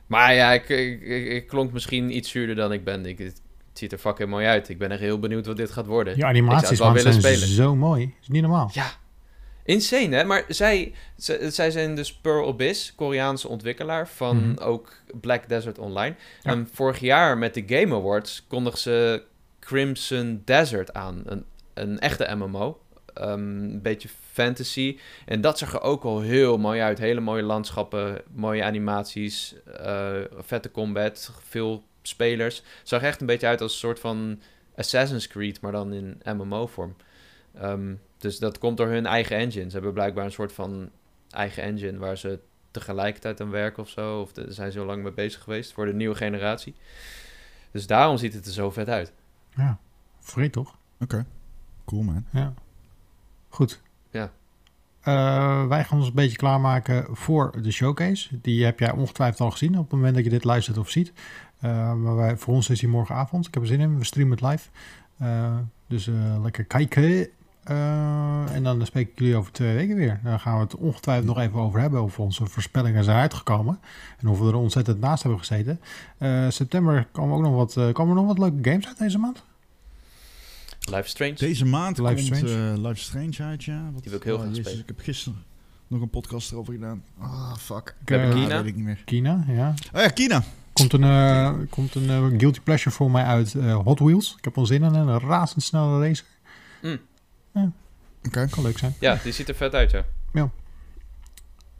maar ja, ik, ik, ik, klonk misschien iets zuurder dan ik ben. Ik, het ziet er fucking mooi uit. Ik ben echt heel benieuwd wat dit gaat worden. Ik animaties man, zijn willen spelen. zo mooi. Is niet normaal. Ja, insane hè. Maar zij, zij, zij zijn dus Pearl Abyss, Koreaanse ontwikkelaar van Mhm. ook Black Desert Online. Ja. En vorig jaar met de Game Awards kondigden ze Crimson Desert aan. Een, een echte MMO. Ehm, een beetje fantasy. En dat zag er ook al heel mooi uit. Hele mooie landschappen, mooie animaties, eh, vette combat, veel spelers. Zag echt een beetje uit als een soort van Assassin's Creed, maar dan in MMO-vorm. Ehm, dus dat komt door hun eigen engine. Ze hebben blijkbaar een soort van eigen engine waar ze tegelijkertijd aan werken of zo. Of daar zijn ze al lang mee bezig geweest voor de nieuwe generatie. Dus daarom ziet het er zo vet uit. Ja, vreed toch? Oké. Cool, man. Ja. Goed. Ja. Eh, wij gaan ons een beetje klaarmaken voor de showcase. Die heb jij ongetwijfeld al gezien op het moment dat je dit luistert of ziet. Eh, maar wij, voor ons is die morgenavond. Ik heb er zin in. We streamen het live. Eh, dus eh, lekker kijken. Eh, en dan spreek ik jullie over twee weken weer. Daar gaan we het ongetwijfeld nog even over hebben. Of onze voorspellingen zijn uitgekomen. En of we er ontzettend naast hebben gezeten. Eh, september komen ook nog wat, eh, komen er nog wat leuke games uit deze maand. Life Strange. Deze maand Life komt Strange. eh, Life Strange uit, ja. Wat, Die wil ik heel oh, graag jezus, spelen. Ik heb gisteren nog een podcast erover gedaan. Ah, fuck. We hebben Ah, Kina. weet ik niet meer. Kina, ja. Oh ja, Kina. Komt een, eh, komt een guilty pleasure voor mij uit eh, Hot Wheels. Ik heb al zin in een razendsnelle racer. Oké. Kan leuk zijn. Ja, die ziet er vet uit, ja.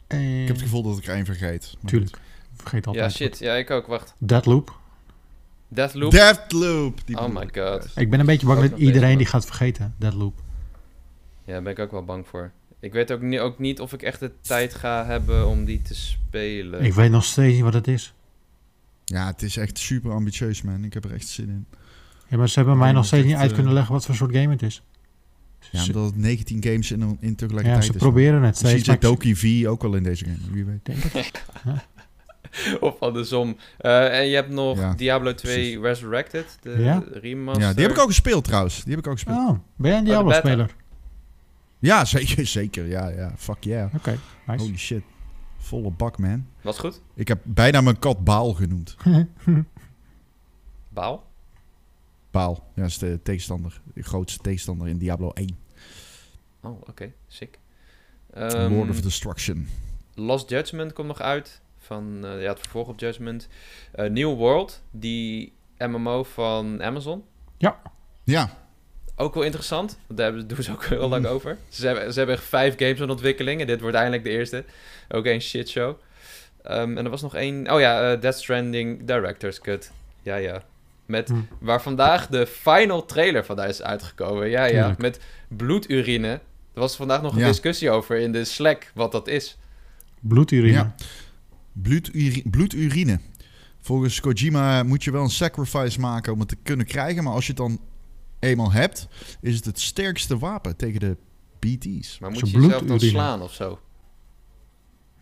En... Ik heb het gevoel dat ik er één vergeet. Tuurlijk. Vergeet altijd. Ja, shit. Ja, ik ook. Wacht. Deadloop. Deathloop. goed. Deathloop. die Oh my god. Ik ben een beetje bang dat iedereen die gaat vergeten. Deadloop. Ja, daar ben ik ook wel bang voor. Ik weet ook, ni- ook niet of ik echt de tijd ga hebben om die te spelen. Ik weet nog steeds niet wat het is. Ja, het is echt super ambitieus, man. Ik heb er echt zin in. Ja, maar ze hebben mij Ja, nog steeds niet uit eh, kunnen leggen wat voor soort game het is. Ja, Ze- omdat het 19 games in, in ja, tegelijkertijd ze is. proberen het Misschien steeds. maar zit ik Doki V ook wel in deze game. Wie weet. denk het. of andersom. Eh, en je hebt nog Ja, Diablo 2 precies. Resurrected, de Ja? remaster. Ja, die heb ik ook gespeeld trouwens. Die heb ik ook gespeeld. Oh, ben jij een de Diablo-speler? Ja, zeker. zeker. Ja, ja. Fuck yeah. Oké, nice. Holy shit. Volle bak, man. Was goed? Ik heb bijna mijn kat Baal genoemd. Baal? Baal. Ja, dat is de tegenstander. De grootste tegenstander in Diablo 1. Oh, oké. Sick. Lord Ehm, of Destruction. Lost Judgment komt nog uit. Van eh, ja, het vervolg op Judgment. Eh, New World, die MMO van Amazon. Ja. Ook wel interessant. Want daar hebben- doen ze ook heel lang Mm. over. Ze hebben, ze hebben echt vijf games in ontwikkeling. En dit wordt eindelijk de eerste. Ook een shitshow. Ehm en er was nog één... Oh ja, eh Death Stranding Director's Cut. Ja, ja. Met, Hm. Waar vandaag de final trailer van is uitgekomen. Ja, ja. Tuurlijk. Met bloedurine. Er was vandaag nog een Ja. discussie over in de Slack wat dat is. Bloedurine. Ja. Bloeduri- bloedurine. Volgens Kojima moet je wel een sacrifice maken om het te kunnen krijgen. Maar als je het dan eenmaal hebt, is het het sterkste wapen tegen de BT's. Maar moet Zo je jezelf dan slaan of zo?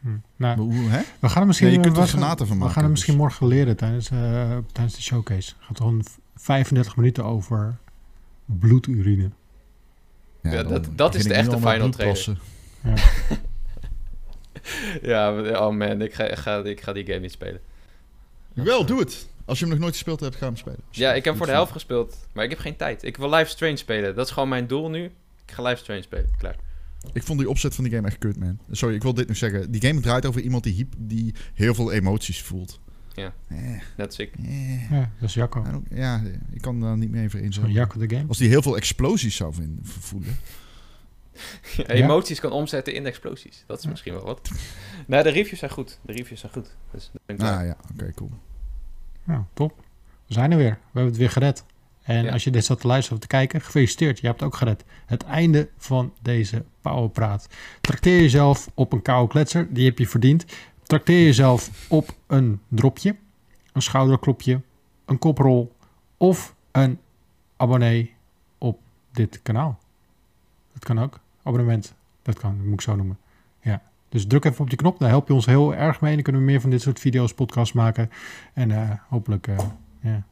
Hm. Nou, hoe, hè? we gaan er misschien, je kunt er we- granaten van we maken, gaan er dus. misschien morgen leren tijdens, eh, tijdens de showcase. Het gaat gewoon v- 35 minuten over bloedurine. Ja, dat- dat is de echte final bloedplassen. Ja, maar- oh man, ik ga, ik, ga, ik ga die game niet spelen. Wel, doe het. Als je hem nog nooit gespeeld hebt, ga hem spelen. Ja, ik heb hem voor de helft gespeeld, maar ik heb geen tijd. Ik wil Life Strange spelen. Dat is gewoon mijn doel nu. Ik ga Life Strange spelen. Klaar. Ik vond die opzet van die game echt kut, man. Sorry, ik wil dit nog zeggen. Die game draait over iemand die, hyp- die heel veel emoties voelt. Ja. Eh, Net sick. eh. Ja, dat is Jacco. Ja, ik kan daar niet meer even in Zo'n zijn. Jacco de game. Als die heel veel explosies zou vinden, voelen. Emoties kan omzetten in explosies. Dat is misschien wel wat. Nee, de reviews zijn goed. De reviews zijn goed. Dus ik. Ah ja, oké, cool. Nou, top. We zijn er weer. We hebben het weer gered. En Ja. als je dit zat te luisteren of te kijken, gefeliciteerd. Je hebt het ook gered. Het einde van deze Powerpraat. Trakteer jezelf op een koude kletser. Die heb je verdiend. Trakteer jezelf op een dropje. Een schouderklopje. Een koprol. Of een abonnee op dit kanaal. Dat kan ook. Abonnement. Dat kan, dat moet ik zo noemen. Ja. Dus druk even op die knop. Daar help je ons heel erg mee. Dan kunnen we meer van dit soort video's, podcasts maken. En eh, hopelijk ja.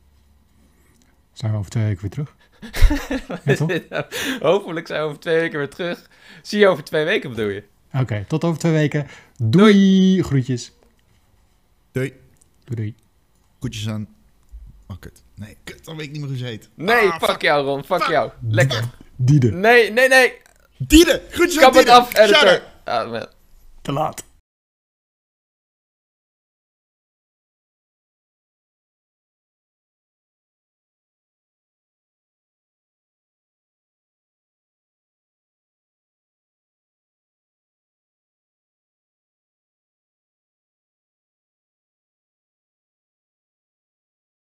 Zijn we over twee weken weer terug. Ja? Hopelijk zijn we over twee weken weer terug. Zie je over twee weken bedoel je? Oké, tot over twee weken. Doei. Groetjes. Doei. Doei doei. Goedjes aan. Oh, kut. Nee, kut, dan weet ik niet meer hoe ze heet. Nee, Ah, fuck, jou Ron. Fuck jou. Lekker. Diede. Nee, nee, nee. Diede! Groetjes Kap aan het Diede! af, editor. Ah. Te laat.